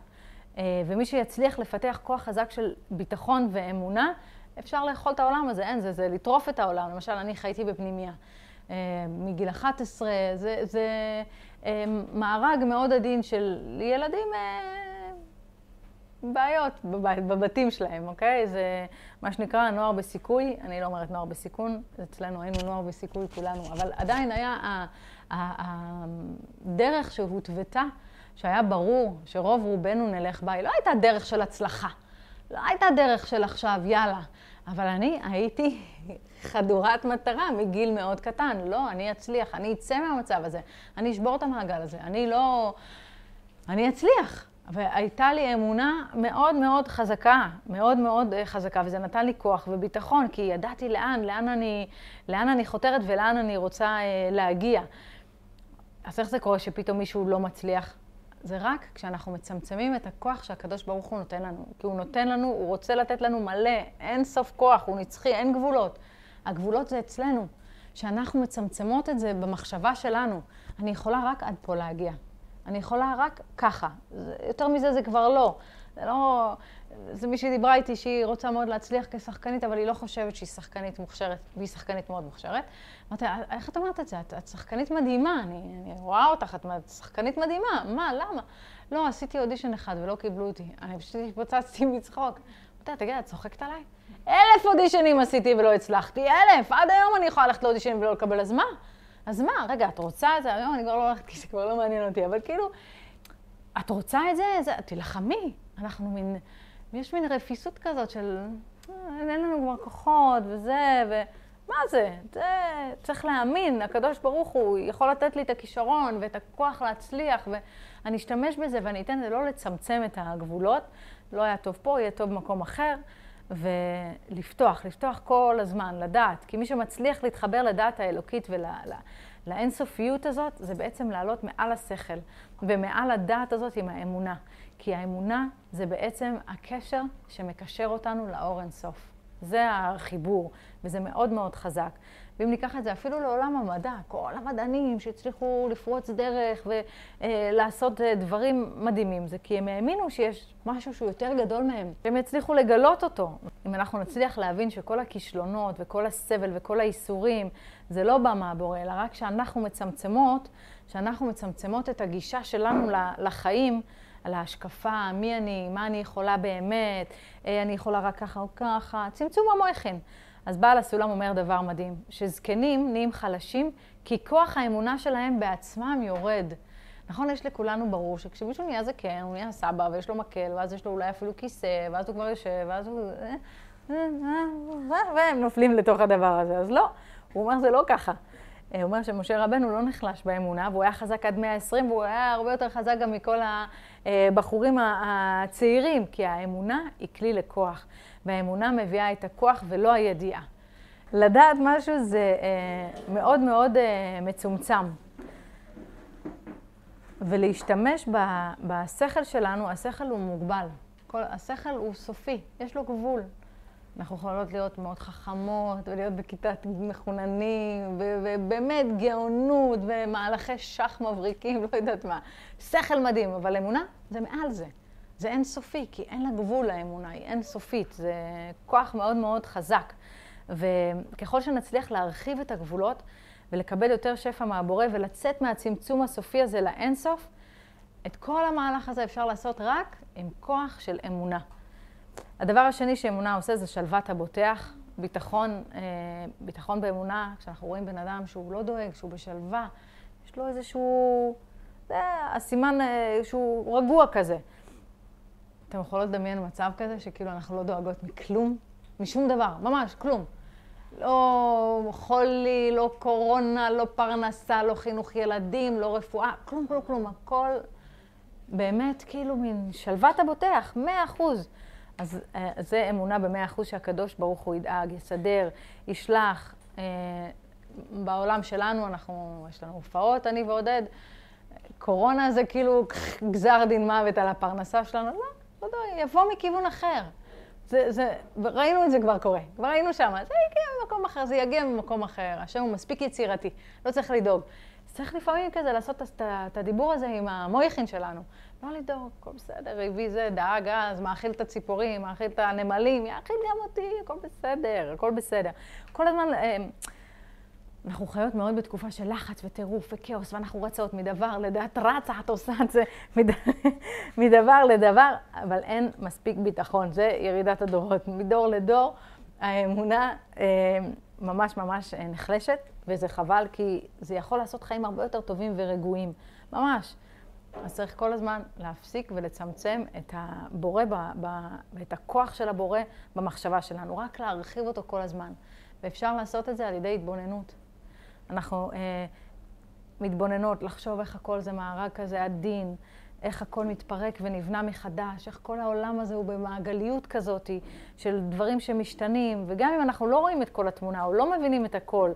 אה, ומי שיצליח לפתח כוח חזק של ביטחון ואמונה, אפשר לאכול את העולם הזה, אין, זה, זה לטרוף את העולם. למשל, אני חייתי בפנימייה. אה, מגיל 11, זה, זה אה, מארג מאוד עדין של ילדים בעיות בבתים שלהם, אוקיי? זה מה שנקרא נוער בסיכוי, אני לא אומרת נוער בסיכון, אצלנו היינו נוער בסיכוי כולנו, אבל עדיין היה הדרך שהותוותה, שהיה ברור שרוב רובנו נלך בה, היא לא הייתה דרך של הצלחה, לא הייתה דרך של עכשיו, יאללה. אבל אני הייתי חדורת מטרה מגיל מאוד קטן. לא, אני אצליח, אני אצא מהמצב הזה, אני אשבור את המעגל הזה, אני לא... אני אצליח. והייתה לי אמונה מאוד מאוד חזקה, מאוד מאוד אה, חזקה, וזה נתן לי כוח וביטחון, כי ידעתי לאן, לאן אני, לאן אני חותרת ולאן אני רוצה אה, להגיע. אז איך זה קורה שפתאום מישהו לא מצליח? זה רק כשאנחנו מצמצמים את הכוח שהקדוש ברוך הוא נותן לנו. כי הוא נותן לנו, הוא רוצה לתת לנו מלא, אין סוף כוח, הוא נצחי, אין גבולות. הגבולות זה אצלנו. שאנחנו מצמצמות את זה במחשבה שלנו. אני יכולה רק עד פה להגיע. אני יכולה רק ככה. יותר מזה זה כבר לא. זה לא... זה מישהי דיברה איתי שהיא רוצה מאוד להצליח כשחקנית, אבל היא לא חושבת שהיא שחקנית מוכשרת, והיא שחקנית מאוד מוכשרת. אמרתי, איך את אומרת את זה? את, את שחקנית מדהימה, אני, אני רואה אותך, את שחקנית מדהימה, מה, למה? לא, עשיתי אודישן אחד ולא קיבלו אותי. אני פשוט התפוצצתי מצחוק. אמרתי, תגיד, את צוחקת עליי? אלף אודישנים עשיתי ולא הצלחתי, אלף! עד היום אני יכולה ללכת לאודישנים ולא לקבל, אז מה? אז מה, רגע, את רוצה את זה? היום אני כבר לא הולכת כי זה כבר לא מעניין אותי, אבל כאילו, את רוצה את זה? זה תילחמי. אנחנו מין, יש מין רפיסות כזאת של, אה, אין לנו כבר כוחות וזה, ומה זה? זה צריך להאמין, הקדוש ברוך הוא יכול לתת לי את הכישרון ואת הכוח להצליח, ואני אשתמש בזה ואני אתן לזה לא לצמצם את הגבולות. לא היה טוב פה, יהיה טוב במקום אחר. ולפתוח, לפתוח כל הזמן, לדעת. כי מי שמצליח להתחבר לדעת האלוקית ולאינסופיות הזאת, זה בעצם לעלות מעל השכל ומעל הדעת הזאת עם האמונה. כי האמונה זה בעצם הקשר שמקשר אותנו לאור אינסוף. זה החיבור, וזה מאוד מאוד חזק. ואם ניקח את זה אפילו לעולם המדע, כל המדענים שהצליחו לפרוץ דרך ולעשות אה, דברים מדהימים, זה כי הם האמינו שיש משהו שהוא יותר גדול מהם, שהם יצליחו לגלות אותו. אם אנחנו נצליח להבין שכל הכישלונות וכל הסבל וכל האיסורים, זה לא בא מהבורא, אלא רק שאנחנו מצמצמות, שאנחנו מצמצמות את הגישה שלנו לחיים, על ההשקפה, מי אני, מה אני יכולה באמת, אה, אני יכולה רק ככה או ככה, צמצום המויכן. אז בעל הסולם אומר דבר מדהים, שזקנים נהיים חלשים כי כוח האמונה שלהם בעצמם יורד. נכון, יש לכולנו ברור שכשמישהו נהיה זקן, הוא נהיה סבא ויש לו מקל, ואז יש לו אולי אפילו כיסא, ואז הוא כבר יושב, ואז הוא... והם נופלים לתוך הדבר הזה. אז לא, הוא אומר זה לא ככה. הוא אומר שמשה רבנו לא נחלש באמונה, והוא היה חזק עד 120, והוא היה הרבה יותר חזק גם מכל הבחורים הצעירים, כי האמונה היא כלי לכוח. והאמונה מביאה את הכוח ולא הידיעה. לדעת משהו זה אה, מאוד מאוד אה, מצומצם. ולהשתמש בשכל שלנו, השכל הוא מוגבל. כל, השכל הוא סופי, יש לו גבול. אנחנו יכולות להיות מאוד חכמות, ולהיות בכיתת מחוננים, ובאמת גאונות, ומהלכי שח מבריקים, לא יודעת מה. שכל מדהים, אבל אמונה זה מעל זה. זה אינסופי, כי אין לה גבול לאמונה, היא אינסופית. זה כוח מאוד מאוד חזק. וככל שנצליח להרחיב את הגבולות ולקבל יותר שפע מהבורא ולצאת מהצמצום הסופי הזה לאינסוף, את כל המהלך הזה אפשר לעשות רק עם כוח של אמונה. הדבר השני שאמונה עושה זה שלוות הבוטח, ביטחון, אה, ביטחון באמונה, כשאנחנו רואים בן אדם שהוא לא דואג, שהוא בשלווה, יש לו איזשהו, זה הסימן אה, שהוא רגוע כזה. אתם יכולות לדמיין מצב כזה שכאילו אנחנו לא דואגות מכלום, משום דבר, ממש, כלום. לא חולי, לא קורונה, לא פרנסה, לא חינוך ילדים, לא רפואה, כלום, כלום, כלום. הכל באמת כאילו מין שלוות הבוטח, מאה אחוז. אז אה, זה אמונה במאה אחוז שהקדוש ברוך הוא ידאג, יסדר, ישלח. אה, בעולם שלנו, אנחנו, יש לנו הופעות, אני ועודד. קורונה זה כאילו גזר דין מוות על הפרנסה שלנו. לא, לא יודע, יבוא מכיוון אחר. זה, זה, ראינו את זה כבר קורה, כבר היינו שם. זה יגיע ממקום אחר, זה יגיע ממקום אחר. השם הוא מספיק יצירתי, לא צריך לדאוג. צריך לפעמים כזה לעשות את הדיבור הזה עם המויכין שלנו. לא לדאוג, הכל בסדר, הביא זה, דאג אז, מאכיל את הציפורים, מאכיל את הנמלים, יאכיל גם אותי, הכל בסדר, הכל בסדר. כל הזמן, אה, אנחנו חיות מאוד בתקופה של לחץ וטירוף וכאוס, ואנחנו רצות מדבר לדבר, את רצה, את עושה את זה מדבר לדבר, אבל אין מספיק ביטחון, זה ירידת הדורות. מדור לדור, האמונה אה, ממש ממש אה, נחלשת, וזה חבל, כי זה יכול לעשות חיים הרבה יותר טובים ורגועים, ממש. אז צריך כל הזמן להפסיק ולצמצם את הבורא ב, ב, ואת הכוח של הבורא במחשבה שלנו, רק להרחיב אותו כל הזמן. ואפשר לעשות את זה על ידי התבוננות. אנחנו אה, מתבוננות, לחשוב איך הכל זה מארג כזה עדין, איך הכל מתפרק ונבנה מחדש, איך כל העולם הזה הוא במעגליות כזאת של דברים שמשתנים, וגם אם אנחנו לא רואים את כל התמונה או לא מבינים את הכל,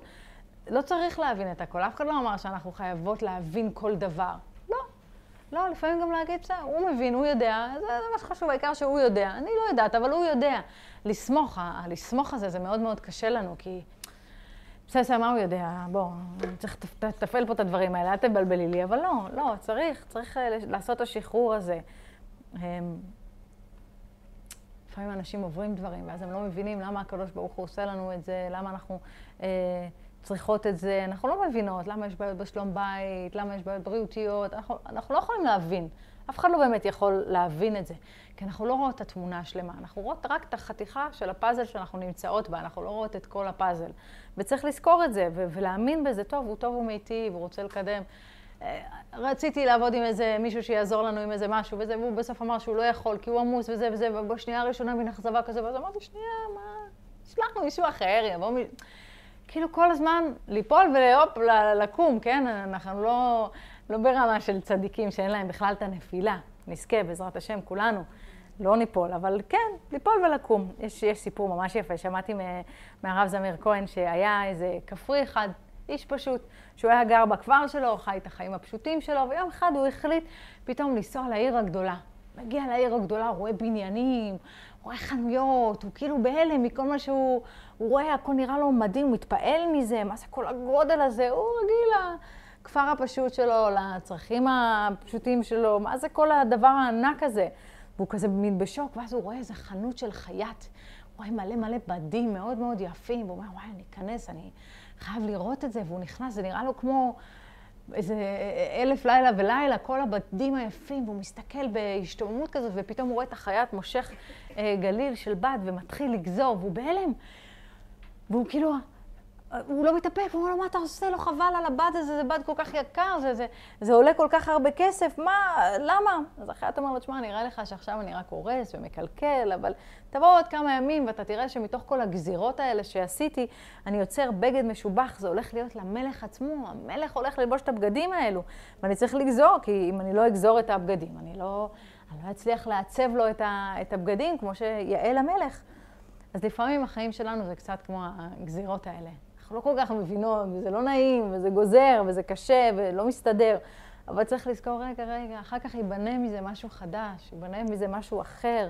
לא צריך להבין את הכל. אף אחד לא אמר שאנחנו חייבות להבין כל דבר. לא. לפעמים גם להגיד, בסדר, הוא מבין, הוא יודע, זה, זה מה שחשוב, העיקר שהוא יודע. אני לא יודעת, אבל הוא יודע. לסמוך, הלסמוך הזה זה מאוד מאוד קשה לנו, כי בסדר, מה הוא יודע? בוא, צריך לתפעל פה את הדברים האלה, אל תבלבלי לי, אבל לא, לא, צריך, צריך אה, לעשות את השחרור הזה. לפעמים אנשים עוברים דברים, ואז הם לא מבינים למה הקדוש ברוך הוא עושה לנו את זה, למה אנחנו אה, צריכות את זה. אנחנו לא מבינות למה יש בעיות בשלום בית, למה יש בעיות בריאותיות, אנחנו, אנחנו לא יכולים להבין. אף אחד לא באמת יכול להבין את זה, כי אנחנו לא רואות את התמונה השלמה, אנחנו רואות רק את החתיכה של הפאזל שאנחנו נמצאות בה, אנחנו לא רואות את כל הפאזל. וצריך לזכור את זה, ולהאמין בזה, טוב, הוא טוב ומיטיב, הוא רוצה לקדם. אה, רציתי לעבוד עם איזה מישהו שיעזור לנו עם איזה משהו, וזה, והוא בסוף אמר שהוא לא יכול, כי הוא עמוס וזה וזה, ובשנייה הראשונה מן אכזבה כזה, ואז אמרתי, שנייה, מה, שלחנו מישהו אחר, יבוא מי... כאילו כל הזמן ליפול והופ, לקום, כן? אנחנו לא... לא ברמה של צדיקים שאין להם בכלל את הנפילה. נזכה, בעזרת השם, כולנו. לא ניפול, אבל כן, ליפול ולקום. יש, יש סיפור ממש יפה, שמעתי מהרב זמיר כהן שהיה איזה כפרי אחד, איש פשוט, שהוא היה גר בכפר שלו, חי את החיים הפשוטים שלו, ויום אחד הוא החליט פתאום לנסוע לעיר הגדולה. מגיע לעיר הגדולה, רואה בניינים, רואה חנויות, הוא כאילו בהלם מכל מה שהוא הוא רואה, הכל נראה לו מדהים, הוא מתפעל מזה, מה זה כל הגודל הזה, הוא רגיל לכפר הפשוט שלו, לצרכים הפשוטים שלו, מה זה כל הדבר הענק הזה? והוא כזה מין בשוק, ואז הוא רואה איזה חנות של חייט. הוא רואה מלא מלא בדים מאוד מאוד יפים, והוא אומר, וואי, אני אכנס, אני חייב לראות את זה, והוא נכנס, זה נראה לו כמו איזה אלף לילה ולילה, כל הבדים היפים, והוא מסתכל בהשתוממות כזאת, ופתאום הוא רואה את החייט מושך אה, גליל של בד ומתחיל לגזור, והוא בהלם. והוא כאילו, הוא לא מתאפק, הוא אומר לו, מה אתה עושה? לא חבל על הבד הזה, זה בד כל כך יקר, זה, זה, זה עולה כל כך הרבה כסף, מה, למה? אז אחרי אתה אומר לו, תשמע, נראה לך שעכשיו אני רק הורס ומקלקל, אבל תבוא עוד כמה ימים ואתה תראה שמתוך כל הגזירות האלה שעשיתי, אני יוצר בגד משובח, זה הולך להיות למלך עצמו, המלך הולך ללבוש את הבגדים האלו, ואני צריך לגזור, כי אם אני לא אגזור את הבגדים, אני לא, אני לא אצליח לעצב לו את, ה, את הבגדים כמו שיעל המלך. אז לפעמים החיים שלנו זה קצת כמו הגזירות האלה. אנחנו לא כל כך מבינות, וזה לא נעים, וזה גוזר, וזה קשה, ולא מסתדר. אבל צריך לזכור, רגע, רגע, אחר כך ייבנה מזה משהו חדש, ייבנה מזה משהו אחר,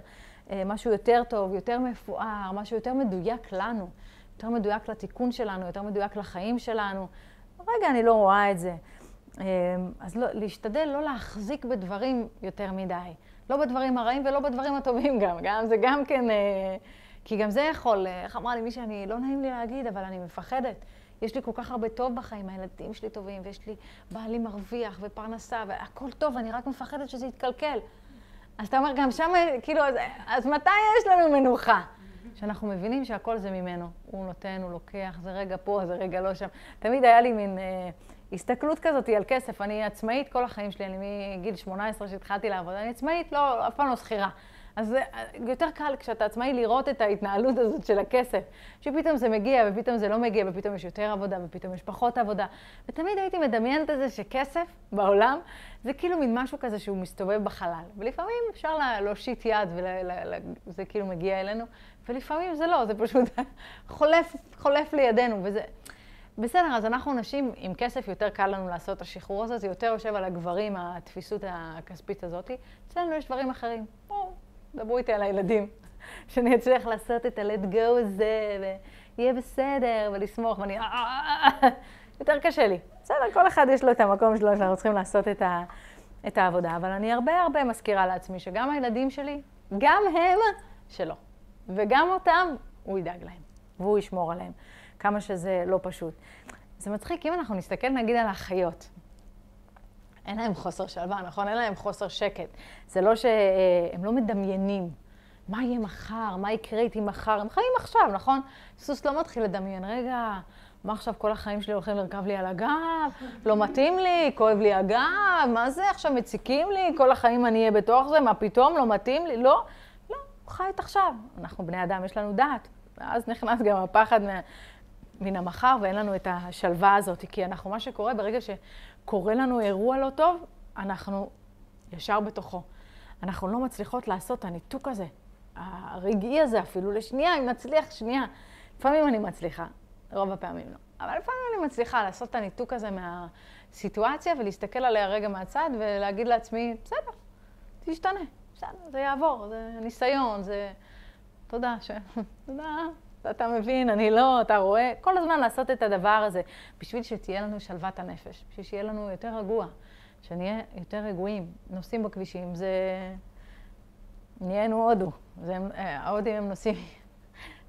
אה, משהו יותר טוב, יותר מפואר, משהו יותר מדויק לנו, יותר מדויק לתיקון שלנו, יותר מדויק לחיים שלנו. רגע, אני לא רואה את זה. אה, אז לא, להשתדל לא להחזיק בדברים יותר מדי. לא בדברים הרעים ולא בדברים הטובים גם. גם זה גם כן... אה, כי גם זה יכול, איך אמרה לי מישהי, אני, לא נעים לי להגיד, אבל אני מפחדת. יש לי כל כך הרבה טוב בחיים, הילדים שלי טובים, ויש לי בעלי מרוויח ופרנסה, והכל טוב, אני רק מפחדת שזה יתקלקל. אז אתה אומר, גם שם, כאילו, אז, אז מתי יש לנו מנוחה? שאנחנו מבינים שהכל זה ממנו. הוא נותן, הוא לוקח, זה רגע פה, זה רגע לא שם. תמיד היה לי מין אה, הסתכלות כזאת על כסף. אני עצמאית כל החיים שלי, אני מגיל 18 שהתחלתי לעבוד, אני עצמאית, לא, אף פעם לא שכירה. אז זה יותר קל כשאתה עצמאי לראות את ההתנהלות הזאת של הכסף. שפתאום זה מגיע, ופתאום זה לא מגיע, ופתאום יש יותר עבודה, ופתאום יש פחות עבודה. ותמיד הייתי מדמיינת את זה שכסף בעולם זה כאילו מין משהו כזה שהוא מסתובב בחלל. ולפעמים אפשר להושיט יד וזה כאילו מגיע אלינו, ולפעמים זה לא, זה פשוט חולף, חולף לידינו. וזה... בסדר, אז אנחנו נשים, עם כסף יותר קל לנו לעשות את השחרור הזה, זה יותר יושב על הגברים, התפיסות הכספית הזאת. אצלנו יש דברים אחרים. בואו, דברו איתי על הילדים. שאני אצליח לעשות את ה-let go הזה, ויהיה בסדר, ולסמוך, ואני... יותר קשה לי. בסדר, כל אחד יש לו את המקום שלו, שאנחנו צריכים לעשות את, ה, את העבודה. אבל אני הרבה הרבה מזכירה לעצמי שגם הילדים שלי, גם הם שלו. וגם אותם, הוא ידאג להם, והוא ישמור עליהם. כמה שזה לא פשוט. זה מצחיק, אם אנחנו נסתכל נגיד על החיות. אין להם חוסר שלווה, נכון? אין להם חוסר שקט. זה לא שהם לא מדמיינים. מה יהיה מחר? מה יקרה איתי מחר? הם חיים עכשיו, נכון? סוס לא מתחיל לדמיין. רגע, מה עכשיו כל החיים שלי הולכים לרכב לי על הגב? לא מתאים לי, כואב לי הגב, מה זה עכשיו מציקים לי? כל החיים אני אהיה בתוך זה, מה פתאום? לא מתאים לי? לא, לא, הוא חי את עכשיו. אנחנו בני אדם, יש לנו דעת. ואז נכנס גם הפחד מן המחר, ואין לנו את השלווה הזאת. כי אנחנו, מה שקורה, ברגע שקורה לנו אירוע לא טוב, אנחנו ישר בתוכו. אנחנו לא מצליחות לעשות את הניתוק הזה, הרגעי הזה אפילו, לשנייה, אם נצליח, שנייה. לפעמים אני מצליחה, רוב הפעמים לא. אבל לפעמים אני מצליחה לעשות את הניתוק הזה מהסיטואציה ולהסתכל עליה רגע מהצד ולהגיד לעצמי, בסדר, תשתנה, בסדר, זה יעבור, זה ניסיון, זה... תודה, ש... תודה, אתה מבין, אני לא, אתה רואה, כל הזמן לעשות את הדבר הזה, בשביל שתהיה לנו שלוות הנפש, בשביל שיהיה לנו יותר רגוע, שנהיה יותר רגועים, נוסעים בכבישים, זה... נהיינו הודו, זה... ההודים הם נוסעים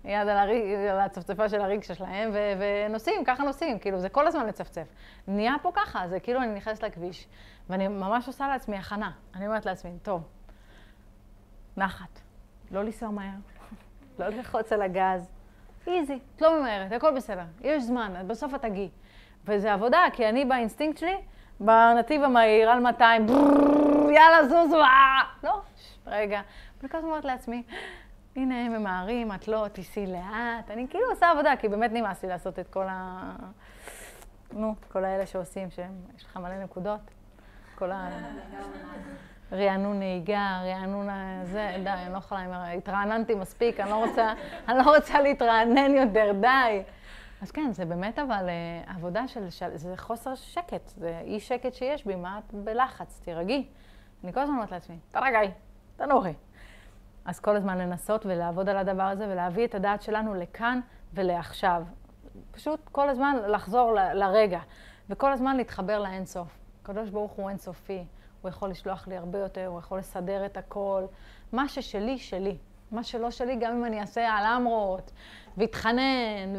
יד על, רגע, על הצפצפה של הרגשה שלהם, ו... ונוסעים, ככה נוסעים, כאילו, זה כל הזמן לצפצף. נהיה פה ככה, זה כאילו אני נכנסת לכביש, ואני ממש עושה לעצמי הכנה. אני אומרת לעצמי, טוב, נחת, לא לנסוע מהר, לא ללחוץ על הגז, easy, את לא ממהרת, הכל בסדר, יש זמן, בסוף את תגיעי. וזה עבודה, כי אני באינסטינקט שלי, בנתיב המהיר על 200, יאללה, זוזו! לא, רגע. הזמן אומרת לעצמי, הנה, הם ממהרים, את לא, תיסעי לאט. אני כאילו עושה עבודה, כי באמת נמאס לי לעשות את כל ה... נו, כל האלה שעושים, שיש לך מלא נקודות. כל ה... רענון נהיגה, רענון זה, די, אני לא יכולה, התרעננתי מספיק, אני לא רוצה, אני לא רוצה להתרענן יותר, די. אז כן, זה באמת אבל uh, עבודה של, של, זה חוסר שקט, זה אי שקט שיש בי, מה את בלחץ, תירגעי. אני כל הזמן אומרת לעצמי, תרגעי, תנוחי. אז כל הזמן לנסות ולעבוד על הדבר הזה ולהביא את הדעת שלנו לכאן ולעכשיו. פשוט כל הזמן לחזור ל, לרגע, וכל הזמן להתחבר לאינסוף. הקדוש ברוך הוא אינסופי. הוא יכול לשלוח לי הרבה יותר, הוא יכול לסדר את הכל. מה ששלי, שלי. מה שלא שלי, גם אם אני אעשה על אמרות ואתחנן,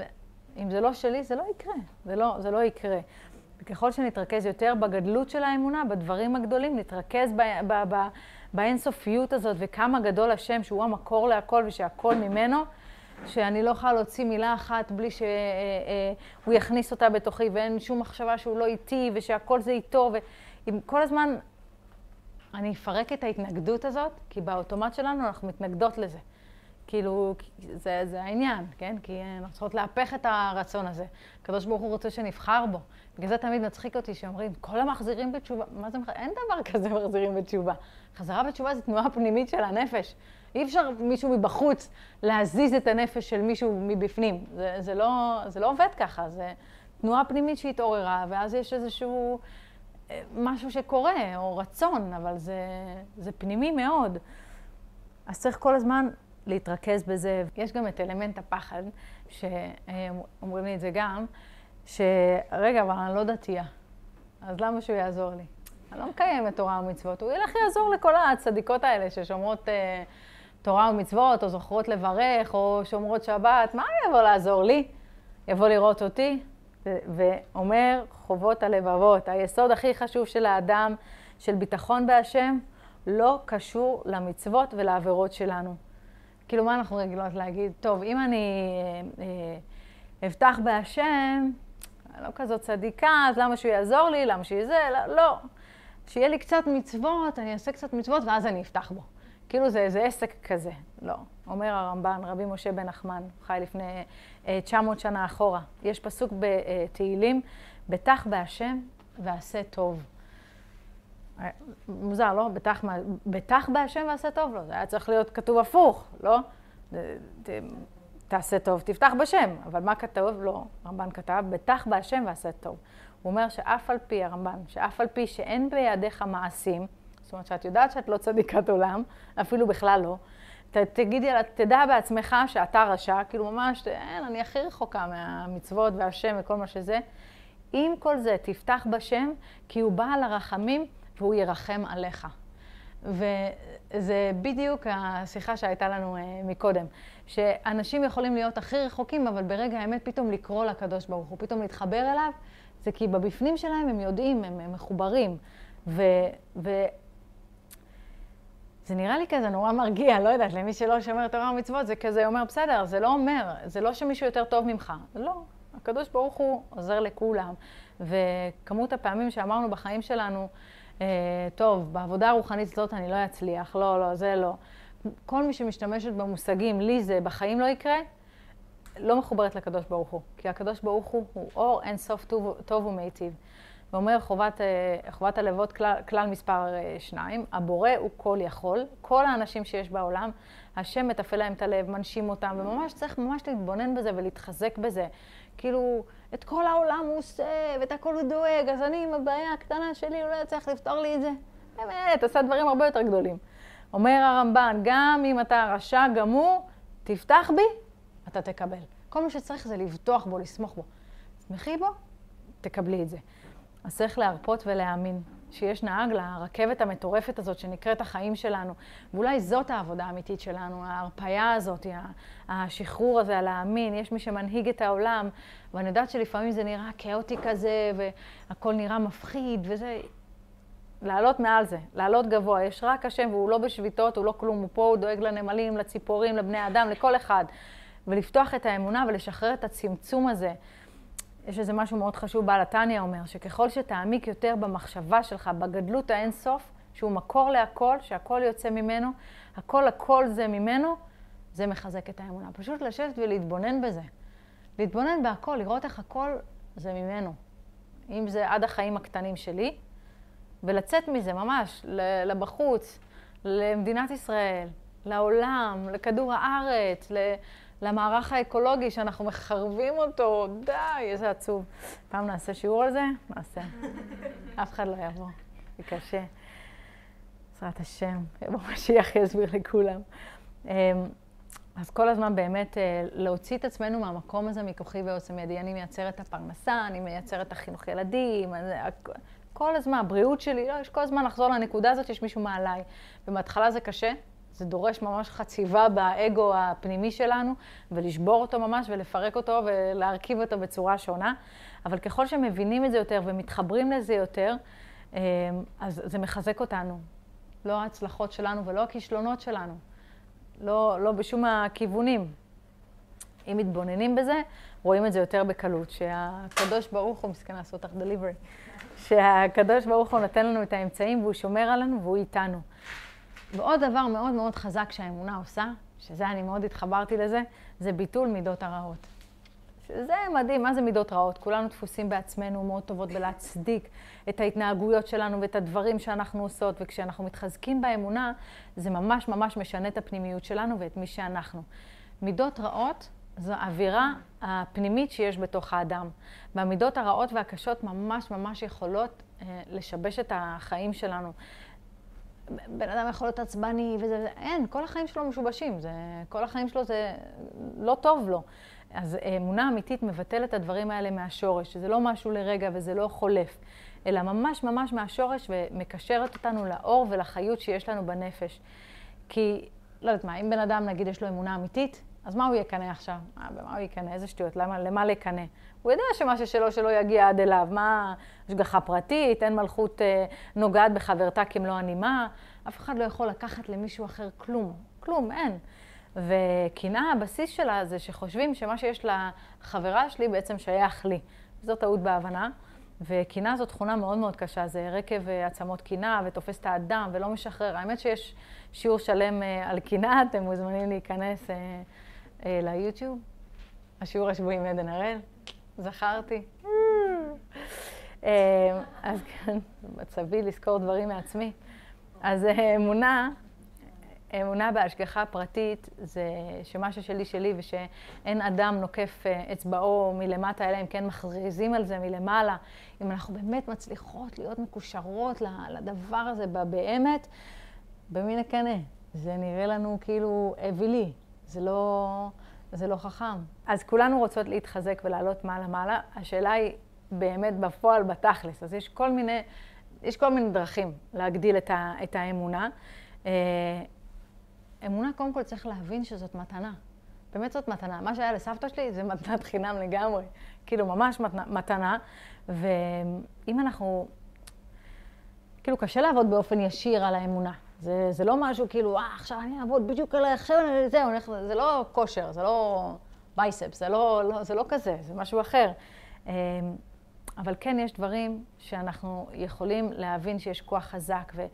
אם זה לא שלי, זה לא יקרה. זה לא, זה לא יקרה. וככל שנתרכז יותר בגדלות של האמונה, בדברים הגדולים, נתרכז ב, ב, ב, באינסופיות הזאת, וכמה גדול השם, שהוא המקור להכל ושהכל ממנו, שאני לא יכולה להוציא מילה אחת בלי שהוא אה, אה, יכניס אותה בתוכי, ואין שום מחשבה שהוא לא איתי, ושהכל זה איתו, ואם כל הזמן אני אפרק את ההתנגדות הזאת, כי באוטומט שלנו אנחנו מתנגדות לזה. כאילו, זה, זה העניין, כן? כי אנחנו צריכות להפך את הרצון הזה. הקדוש ברוך הוא רוצה שנבחר בו. בגלל זה תמיד מצחיק אותי שאומרים, כל המחזירים בתשובה, מה זה? אין דבר כזה מחזירים בתשובה. חזרה בתשובה זה תנועה פנימית של הנפש. אי אפשר מישהו מבחוץ להזיז את הנפש של מישהו מבפנים. זה, זה, לא, זה לא עובד ככה, זה תנועה פנימית שהתעוררה, ואז יש איזשהו... משהו שקורה, או רצון, אבל זה, זה פנימי מאוד. אז צריך כל הזמן להתרכז בזה. יש גם את אלמנט הפחד, שאומרים לי את זה גם, שרגע, אבל אני לא דתייה, אז למה שהוא יעזור לי? אני לא מקיימת תורה ומצוות, הוא ילך יעזור לכל הצדיקות האלה ששומרות אה, תורה ומצוות, או זוכרות לברך, או שומרות שבת, מה הוא יבוא לעזור לי? יבוא לראות אותי? ואומר חובות הלבבות, היסוד הכי חשוב של האדם, של ביטחון בהשם, לא קשור למצוות ולעבירות שלנו. כאילו, מה אנחנו רגילות להגיד? טוב, אם אני אה, אה, אבטח בהשם, אני לא כזאת צדיקה, אז למה שהוא יעזור לי? למה שיהיה זה? לא. לא. שיהיה לי קצת מצוות, אני אעשה קצת מצוות ואז אני אפתח בו. כאילו זה איזה עסק כזה. לא. אומר הרמב"ן, רבי משה בן נחמן, חי לפני 900 אה, שנה אחורה. יש פסוק בתהילים, בטח בהשם ועשה טוב. מוזר, לא? בטח, בטח בהשם ועשה טוב? לא, זה היה צריך להיות כתוב הפוך, לא? תעשה טוב, תפתח בשם. אבל מה כתוב? לא, הרמב"ן כתב, בטח בהשם ועשה טוב. הוא אומר שאף על פי, הרמב"ן, שאף על פי שאין בידיך מעשים, זאת אומרת שאת יודעת שאת לא צדיקת עולם, אפילו בכלל לא, ת, תגידי, תדע בעצמך שאתה רשע, כאילו ממש, אין, אני הכי רחוקה מהמצוות והשם וכל מה שזה. עם כל זה, תפתח בשם, כי הוא בעל הרחמים והוא ירחם עליך. וזה בדיוק השיחה שהייתה לנו uh, מקודם, שאנשים יכולים להיות הכי רחוקים, אבל ברגע האמת פתאום לקרוא לקדוש ברוך הוא, פתאום להתחבר אליו, זה כי בבפנים שלהם הם יודעים, הם, הם מחוברים. ו, זה נראה לי כזה נורא מרגיע, לא יודעת, למי שלא שומר תורה ומצוות, זה כזה אומר, בסדר, זה לא אומר, זה לא שמישהו יותר טוב ממך. לא, הקדוש ברוך הוא עוזר לכולם. וכמות הפעמים שאמרנו בחיים שלנו, אה, טוב, בעבודה הרוחנית הזאת אני לא אצליח, לא, לא, זה לא. כל מי שמשתמשת במושגים, לי זה בחיים לא יקרה, לא מחוברת לקדוש ברוך הוא. כי הקדוש ברוך הוא הוא אור אין סוף טוב, טוב ומיטיב. ואומר חובת, אה, חובת הלוות כלל, כלל מספר אה, שניים, הבורא הוא כל יכול, כל האנשים שיש בעולם, השם מתפעל להם את הלב, מנשים אותם, וממש צריך ממש להתבונן בזה ולהתחזק בזה. כאילו, את כל העולם הוא עושה, ואת הכל הוא דואג, אז אני עם הבעיה הקטנה שלי, הוא לא יצליח לפתור לי את זה. באמת, עשה דברים הרבה יותר גדולים. אומר הרמב"ן, גם אם אתה רשע גמור, תפתח בי, אתה תקבל. כל מה שצריך זה לבטוח בו, לסמוך בו. תשמחי בו, תקבלי את זה. אז צריך להרפות ולהאמין שיש נהג לרכבת המטורפת הזאת שנקראת החיים שלנו. ואולי זאת העבודה האמיתית שלנו, ההרפאיה הזאת, השחרור הזה, הלהאמין. יש מי שמנהיג את העולם, ואני יודעת שלפעמים זה נראה כאוטי כזה, והכל נראה מפחיד, וזה... לעלות מעל זה, לעלות גבוה. יש רק השם, והוא לא בשביתות, הוא לא כלום, הוא פה, הוא דואג לנמלים, לציפורים, לבני אדם, לכל אחד. ולפתוח את האמונה ולשחרר את הצמצום הזה. יש איזה משהו מאוד חשוב, בעל התניא אומר, שככל שתעמיק יותר במחשבה שלך, בגדלות האינסוף, שהוא מקור להכל, שהכל יוצא ממנו, הכל הכל זה ממנו, זה מחזק את האמונה. פשוט לשבת ולהתבונן בזה. להתבונן בהכל, לראות איך הכל זה ממנו. אם זה עד החיים הקטנים שלי, ולצאת מזה ממש, לבחוץ, למדינת ישראל, לעולם, לכדור הארץ, למערך האקולוגי שאנחנו מחרבים אותו, די, איזה עצוב. פעם נעשה שיעור על זה? נעשה. אף אחד לא יבוא, זה קשה. בעזרת השם, יבוא משיח יסביר לכולם. אמ, אז כל הזמן באמת אה, להוציא את עצמנו מהמקום הזה מכוחי ועוצם ידי. אני מייצרת את הפרנסה, אני מייצרת את החינוך ילדים, כל הזמן, הבריאות שלי, לא, יש כל הזמן לחזור לנקודה הזאת שיש מישהו מעליי. ובהתחלה זה קשה, זה דורש ממש חציבה באגו הפנימי שלנו, ולשבור אותו ממש ולפרק אותו ולהרכיב אותו בצורה שונה. אבל ככל שמבינים את זה יותר ומתחברים לזה יותר, אה, אז זה מחזק אותנו. לא ההצלחות שלנו ולא הכישלונות שלנו. לא, לא בשום הכיוונים. אם מתבוננים בזה, רואים את זה יותר בקלות. שהקדוש ברוך הוא, מסכן לעשות לך דליברי, שהקדוש ברוך הוא נותן לנו את האמצעים והוא שומר עלינו והוא איתנו. ועוד דבר מאוד מאוד חזק שהאמונה עושה, שזה אני מאוד התחברתי לזה, זה ביטול מידות הרעות. שזה מדהים, מה זה מידות רעות? כולנו דפוסים בעצמנו מאוד טובות בלהצדיק את ההתנהגויות שלנו ואת הדברים שאנחנו עושות, וכשאנחנו מתחזקים באמונה, זה ממש ממש משנה את הפנימיות שלנו ואת מי שאנחנו. מידות רעות זו האווירה הפנימית שיש בתוך האדם. והמידות הרעות והקשות ממש ממש יכולות אה, לשבש את החיים שלנו. בן אדם יכול להיות עצבני וזה, אין, כל החיים שלו משובשים, זה, כל החיים שלו זה לא טוב לו. אז אמונה אמיתית מבטלת את הדברים האלה מהשורש, שזה לא משהו לרגע וזה לא חולף. אלא ממש ממש מהשורש ומקשרת אותנו לאור ולחיות שיש לנו בנפש. כי, לא יודעת מה, אם בן אדם, נגיד, יש לו אמונה אמיתית, אז מה הוא יקנא עכשיו? מה, במה הוא יקנא? איזה שטויות, למה, למה לקנא? הוא יודע שמה ששלו שלא יגיע עד אליו. מה, השגחה פרטית, אין מלכות אה, נוגעת בחברתה כמלוא הנימה, אף אחד לא יכול לקחת למישהו אחר כלום. כלום, אין. וקנאה, הבסיס שלה זה שחושבים שמה שיש לחברה שלי בעצם שייך לי. זו טעות בהבנה. וקנאה זו תכונה מאוד מאוד קשה, זה רקב אה, עצמות קנאה ותופס את האדם ולא משחרר. האמת שיש שיעור שלם אה, על קנאה, אתם מוזמנים להיכנס אה, ליוטיוב. השיעור השבועי עם עדן הראל, זכרתי. אז כן, מצבי לזכור דברים מעצמי. אז אמונה אמונה בהשגחה פרטית זה שמה ששלי שלי ושאין אדם נוקף אה, אצבעו מלמטה, אלא אם כן מכריזים על זה מלמעלה. אם אנחנו באמת מצליחות להיות מקושרות לדבר הזה באמת, במי נקנא? זה נראה לנו כאילו אווילי, זה לא, זה לא חכם. אז כולנו רוצות להתחזק ולעלות מעלה-מעלה. השאלה היא באמת בפועל, בתכלס. אז יש כל מיני, יש כל מיני דרכים להגדיל את, ה, את האמונה. אה, אמונה, קודם כל צריך להבין שזאת מתנה. באמת זאת מתנה. מה שהיה לסבתא שלי זה מתנת חינם לגמרי. כאילו, ממש מתנה. ואם אנחנו... כאילו, קשה לעבוד באופן ישיר על האמונה. זה, זה לא משהו כאילו, אה, עכשיו אני אעבוד בדיוק על עכשיו זהו, זה לא כושר, זה לא בייספס, זה לא, לא, זה לא כזה, זה משהו אחר. אמ, אבל כן יש דברים שאנחנו יכולים להבין שיש כוח חזק, ו,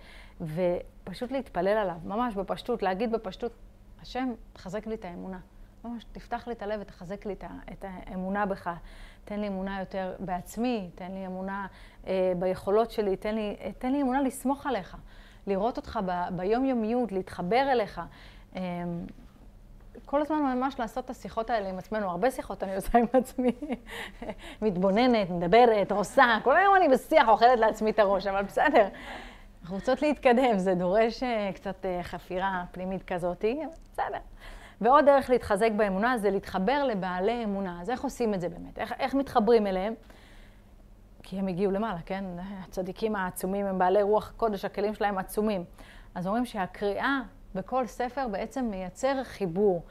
ופשוט להתפלל עליו, ממש בפשטות, להגיד בפשטות, השם, תחזק לי את האמונה. ממש, תפתח לי את הלב ותחזק לי את האמונה בך. תן לי אמונה יותר בעצמי, תן לי אמונה אה, ביכולות שלי, תן לי, תן לי אמונה לסמוך עליך, לראות אותך ב, ביומיומיות, להתחבר אליך. אה, כל הזמן ממש לעשות את השיחות האלה עם עצמנו, הרבה שיחות אני עושה עם עצמי. מתבוננת, מדברת, עושה, כל היום אני בשיח, אוכלת לעצמי את הראש, אבל בסדר. אנחנו רוצות להתקדם, זה דורש uh, קצת uh, חפירה פנימית כזאת, בסדר. ועוד דרך להתחזק באמונה זה להתחבר לבעלי אמונה. אז איך עושים את זה באמת? איך, איך מתחברים אליהם? כי הם הגיעו למעלה, כן? הצדיקים העצומים הם בעלי רוח קודש, הכלים שלהם עצומים. אז אומרים שהקריאה בכל ספר בעצם מייצר חיבור.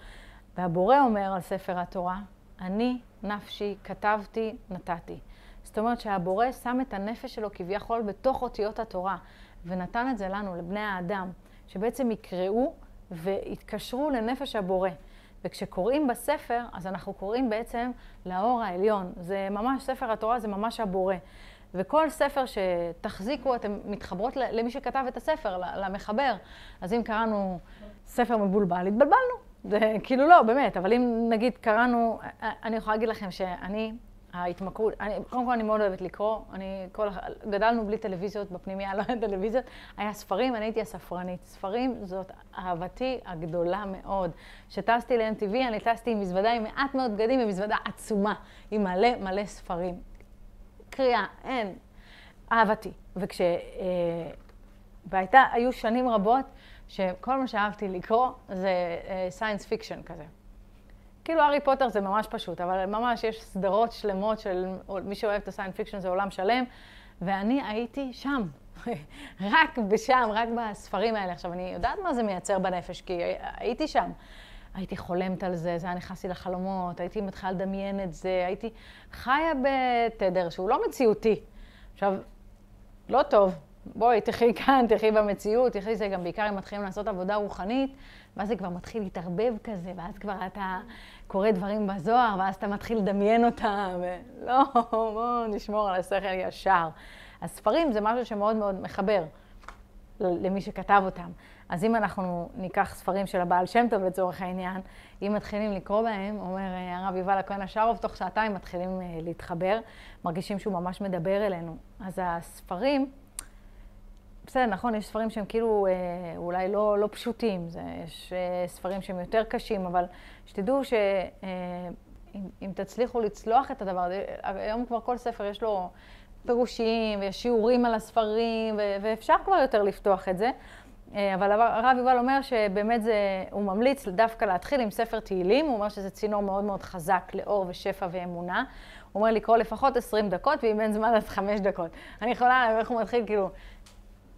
והבורא אומר על ספר התורה, אני נפשי כתבתי, נתתי. זאת אומרת שהבורא שם את הנפש שלו כביכול בתוך אותיות התורה, ונתן את זה לנו, לבני האדם, שבעצם יקראו ויתקשרו לנפש הבורא. וכשקוראים בספר, אז אנחנו קוראים בעצם לאור העליון. זה ממש, ספר התורה זה ממש הבורא. וכל ספר שתחזיקו, אתן מתחברות למי שכתב את הספר, למחבר. אז אם קראנו ספר מבולבל, התבלבלנו. זה כאילו לא, באמת, אבל אם נגיד קראנו, אני יכולה להגיד לכם שאני, ההתמכרות, אני, קודם כל אני מאוד אוהבת לקרוא, אני, כל, גדלנו בלי טלוויזיות, בפנימיה לא היה טלוויזיות, היה ספרים, אני הייתי הספרנית. ספרים זאת אהבתי הגדולה מאוד. כשטסתי ל-MTV, אני טסתי עם מזוודה עם מעט מאוד בגדים, עם מזוודה עצומה, עם מלא מלא ספרים. קריאה, אין. אהבתי. וכש... אה, והייתה, היו שנים רבות שכל מה שאהבתי לקרוא זה science uh, fiction כזה. כאילו הארי פוטר זה ממש פשוט, אבל ממש יש סדרות שלמות של מי שאוהב את ה science fiction זה עולם שלם, ואני הייתי שם, רק בשם, רק בספרים האלה. עכשיו, אני יודעת מה זה מייצר בנפש, כי הייתי שם. הייתי חולמת על זה, זה היה נכנס לי לחלומות, הייתי מתחילה לדמיין את זה, הייתי חיה בתדר שהוא לא מציאותי. עכשיו, לא טוב, בואי, תחי כאן, תחי במציאות, תחי זה גם בעיקר אם מתחילים לעשות עבודה רוחנית, ואז זה כבר מתחיל להתערבב כזה, ואז כבר אתה קורא דברים בזוהר, ואז אתה מתחיל לדמיין אותם, ולא, בואו נשמור על השכל ישר. הספרים זה משהו שמאוד מאוד מחבר למי שכתב אותם. אז אם אנחנו ניקח ספרים של הבעל שם טוב לצורך העניין, אם מתחילים לקרוא בהם, אומר אה, הרב יובל הכהן השארוב, תוך שעתיים מתחילים אה, להתחבר, מרגישים שהוא ממש מדבר אלינו. אז הספרים, בסדר, נכון, יש ספרים שהם כאילו אה, אולי לא, לא פשוטים, זה, יש ספרים שהם יותר קשים, אבל שתדעו שאם תצליחו לצלוח את הדבר הזה, היום כבר כל ספר יש לו פירושים ויש שיעורים על הספרים, ואפשר כבר יותר לפתוח את זה. אה, אבל הרב יובל אומר שבאמת זה, הוא ממליץ דווקא להתחיל עם ספר תהילים, הוא אומר שזה צינור מאוד מאוד חזק לאור ושפע ואמונה. הוא אומר לקרוא לפחות 20 דקות, ואם אין זמן אז 5 דקות. אני יכולה, איך הוא מתחיל, כאילו,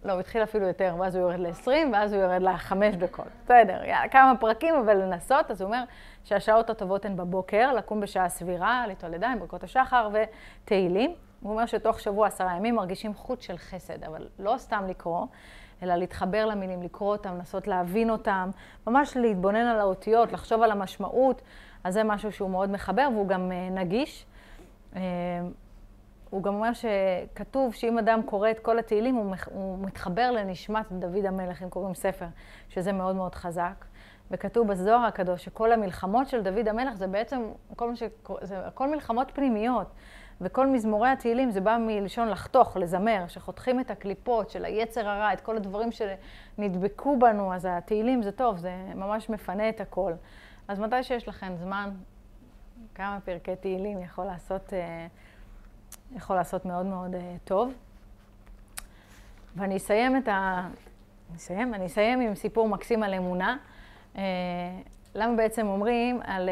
לא, הוא התחיל אפילו יותר, ואז הוא יורד ל-20, ואז הוא יורד ל-5 דקות. בסדר, כמה פרקים, אבל לנסות. אז הוא אומר שהשעות הטובות הן בבוקר, לקום בשעה סבירה, ליטול ידיים, ברכות השחר ותהילים. הוא אומר שתוך שבוע, עשרה ימים, מרגישים חוט של חסד, אבל לא סתם לקרוא, אלא להתחבר למילים, לקרוא אותם, לנסות להבין אותם, ממש להתבונן על האותיות, לחשוב על המשמעות. אז זה משהו שהוא מאוד מחבר, והוא גם אה, נגיש. הוא גם אומר שכתוב שאם אדם קורא את כל התהילים, הוא, הוא מתחבר לנשמת דוד המלך, אם קוראים ספר, שזה מאוד מאוד חזק. וכתוב בזוהר הקדוש שכל המלחמות של דוד המלך זה בעצם, כל, ש... זה הכל מלחמות פנימיות. וכל מזמורי התהילים זה בא מלשון לחתוך, לזמר, שחותכים את הקליפות של היצר הרע, את כל הדברים שנדבקו בנו, אז התהילים זה טוב, זה ממש מפנה את הכל. אז מתי שיש לכם זמן, כמה פרקי תהילים יכול לעשות, אה, יכול לעשות מאוד מאוד אה, טוב. ואני אסיים את ה... אני אסיים? אני אסיים עם סיפור מקסים על אמונה. אה, למה בעצם אומרים על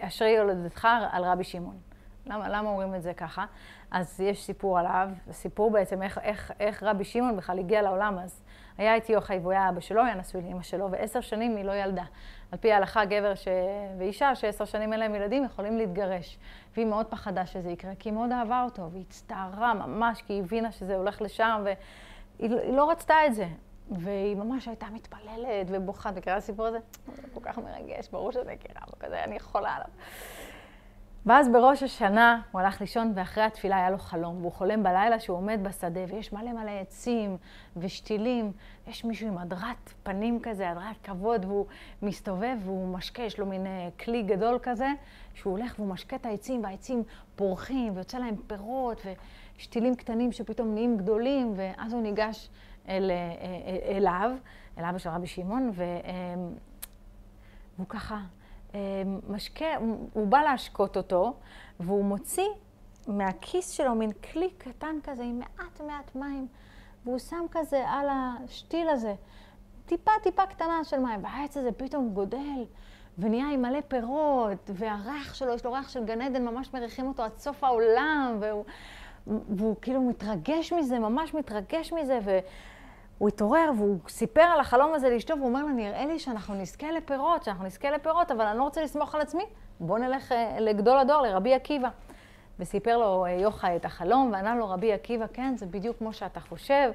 אשרי יולדתך על רבי שמעון. למה, למה אומרים את זה ככה? אז יש סיפור עליו, סיפור בעצם איך, איך, איך רבי שמעון בכלל הגיע לעולם. אז היה איתי יוחאי והוא היה אבא שלו, היה נשוי לאמא שלו, ועשר שנים היא לא ילדה. על פי ההלכה, גבר ש... ואישה שעשר שנים אין להם ילדים יכולים להתגרש. והיא מאוד פחדה שזה יקרה, כי היא מאוד אהבה אותו, והיא הצטערה ממש, כי היא הבינה שזה הולך לשם, והיא לא רצתה את זה. והיא ממש הייתה מתפללת ובוכה. את מכירה את הסיפור הזה? זה כל כך מרגש, ברור שזה מכירה, וכזה, אני יכולה עליו. ואז בראש השנה הוא הלך לישון, ואחרי התפילה היה לו חלום. והוא חולם בלילה שהוא עומד בשדה, ויש מלא מלא עצים ושתילים. יש מישהו עם הדרת פנים כזה, הדרת כבוד, והוא מסתובב והוא משקה, יש לו מין אה, כלי גדול כזה, שהוא הולך והוא משקה את העצים, והעצים פורחים, ויוצא להם פירות, ושתילים קטנים שפתאום נהיים גדולים, ואז הוא ניגש אל, אה, אה, אליו, אל אבא של רבי שמעון, והוא ככה משקה, הוא בא להשקות אותו, והוא מוציא מהכיס שלו מין כלי קטן כזה עם מעט מעט מים, והוא שם כזה על השתיל הזה, טיפה טיפה קטנה של מים, והעץ הזה פתאום גודל. ונהיה עם מלא פירות, והריח שלו, יש לו ריח של גן עדן, ממש מריחים אותו עד סוף העולם, והוא, והוא כאילו מתרגש מזה, ממש מתרגש מזה, והוא התעורר והוא סיפר על החלום הזה לאשתו, והוא אומר לה, נראה לי שאנחנו נזכה לפירות, שאנחנו נזכה לפירות, אבל אני לא רוצה לסמוך על עצמי, בוא נלך אה, לגדול הדור, לרבי עקיבא. וסיפר לו אה, יוחאי את החלום, וענה לו רבי עקיבא, כן, זה בדיוק כמו שאתה חושב,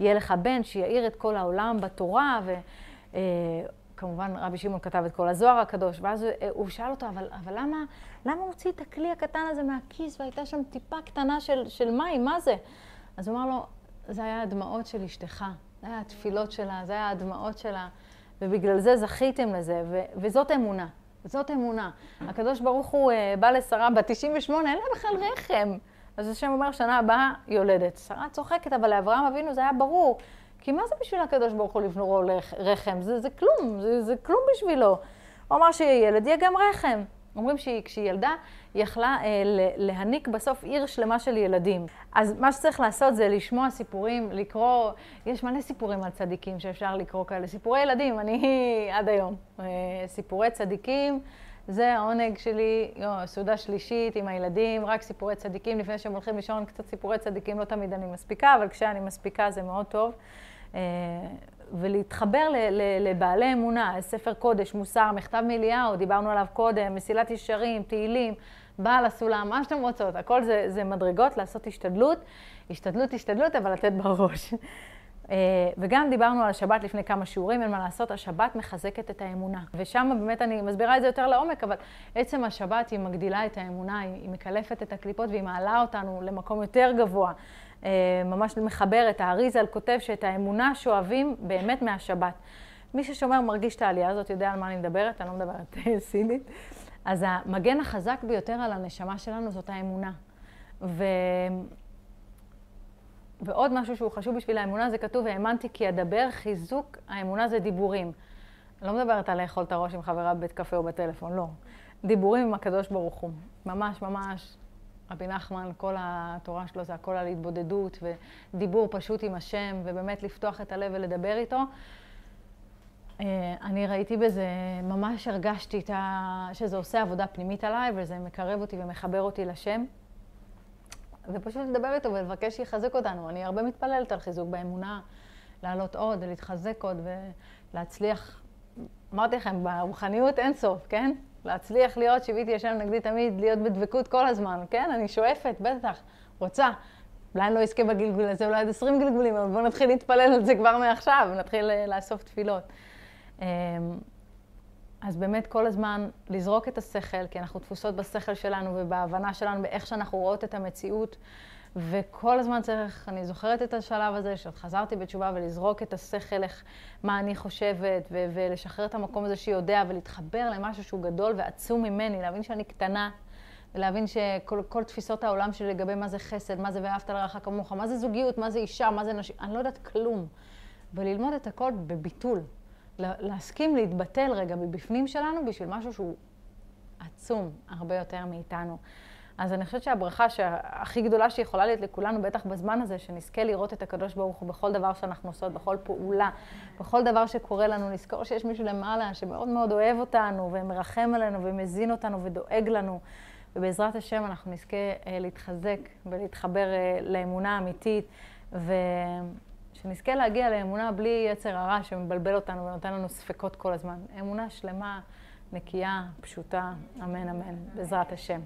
יהיה לך בן שיאיר את כל העולם בתורה, ו... אה, רבי שמעון כתב את כל הזוהר הקדוש, ואז הוא, הוא שאל אותו, אבל, אבל למה, למה הוא הוציא את הכלי הקטן הזה מהכיס והייתה שם טיפה קטנה של, של מים, מה זה? אז הוא אמר לו, זה היה הדמעות של אשתך, זה היה התפילות שלה, זה היה הדמעות שלה, ובגלל זה זכיתם לזה, ו, וזאת אמונה, זאת אמונה. הקדוש ברוך הוא uh, בא לשרה בת 98, אין לה בכלל רחם. אז השם אומר, שנה הבאה יולדת. שרה צוחקת, אבל לאברהם אבינו זה היה ברור. כי מה זה בשביל הקדוש ברוך הוא לבנו רחם? זה, זה כלום, זה, זה כלום בשבילו. הוא אמר שיהיה ילד, יהיה גם רחם. אומרים שכשהיא ילדה, היא יכלה אה, להניק בסוף עיר שלמה של ילדים. אז מה שצריך לעשות זה לשמוע סיפורים, לקרוא, יש מלא סיפורים על צדיקים שאפשר לקרוא כאלה. סיפורי ילדים, אני עד היום. אה, סיפורי צדיקים, זה העונג שלי, יו, סעודה שלישית עם הילדים, רק סיפורי צדיקים. לפני שהם הולכים לישון, קצת סיפורי צדיקים, לא תמיד אני מספיקה, אבל כשאני מספיקה זה מאוד טוב. אה, ולהתחבר לבעלי אמונה, ספר קודש, מוסר, מכתב מאליהו, דיברנו עליו קודם, מסילת ישרים, תהילים, בעל הסולם, מה שאתם רוצות, הכל זה, זה מדרגות, לעשות השתדלות, השתדלות, השתדלות, אבל לתת בראש. אה, וגם דיברנו על השבת לפני כמה שיעורים, אין מה לעשות, השבת מחזקת את האמונה. ושם באמת אני מסבירה את זה יותר לעומק, אבל עצם השבת היא מגדילה את האמונה, היא מקלפת את הקליפות והיא מעלה אותנו למקום יותר גבוה. אה, ממש מחברת, האריזל כותב שאת האמונה שואבים באמת מהשבת. מי ששומר מרגיש את העלייה הזאת, יודע על מה אני מדברת, אני לא מדברת סינית. אז המגן החזק ביותר על הנשמה שלנו זאת האמונה. ו... ועוד משהו שהוא חשוב בשביל האמונה, זה כתוב, האמנתי כי אדבר, חיזוק האמונה זה דיבורים. אני לא מדברת על לאכול את הראש עם חברה בבית קפה או בטלפון, לא. דיבורים עם הקדוש ברוך הוא. ממש ממש רבי נחמן, כל התורה שלו זה הכל על התבודדות ודיבור פשוט עם השם, ובאמת לפתוח את הלב ולדבר איתו. אני ראיתי בזה, ממש הרגשתי ה... שזה עושה עבודה פנימית עליי, וזה מקרב אותי ומחבר אותי לשם. ופשוט לדבר איתו ולבקש שיחזק אותנו. אני הרבה מתפללת על חיזוק באמונה, לעלות עוד ולהתחזק עוד ולהצליח. אמרתי לכם, ברוחניות אין סוף, כן? להצליח להיות, שיוויתי השם נגדי תמיד, להיות בדבקות כל הזמן, כן? אני שואפת, בטח, רוצה. אולי אני לא אזכה בגלגול הזה, אולי עד 20 גלגולים, אבל בואו נתחיל להתפלל על זה כבר מעכשיו, נתחיל לאסוף תפילות. אז באמת כל הזמן לזרוק את השכל, כי אנחנו תפוסות בשכל שלנו ובהבנה שלנו, באיך שאנחנו רואות את המציאות. וכל הזמן צריך, אני זוכרת את השלב הזה, שעוד חזרתי בתשובה ולזרוק את השכל, איך, מה אני חושבת, ו- ולשחרר את המקום הזה שיודע, ולהתחבר למשהו שהוא גדול ועצום ממני, להבין שאני קטנה, ולהבין שכל תפיסות העולם שלי לגבי מה זה חסד, מה זה ואהבת לרעך כמוך, מה זה זוגיות, מה זה אישה, מה זה נשים, אני לא יודעת כלום. וללמוד את הכל בביטול. להסכים להתבטל רגע מבפנים שלנו בשביל משהו שהוא עצום הרבה יותר מאיתנו. אז אני חושבת שהברכה הכי גדולה שיכולה להיות לכולנו, בטח בזמן הזה, שנזכה לראות את הקדוש ברוך הוא בכל דבר שאנחנו עושות, בכל פעולה, בכל דבר שקורה לנו, נזכור שיש מישהו למעלה שמאוד מאוד אוהב אותנו, ומרחם עלינו, ומזין אותנו, ודואג לנו. ובעזרת השם אנחנו נזכה להתחזק ולהתחבר לאמונה האמיתית, ושנזכה להגיע לאמונה בלי יצר הרע שמבלבל אותנו ונותן לנו ספקות כל הזמן. אמונה שלמה, נקייה, פשוטה, אמן אמן, בעזרת השם.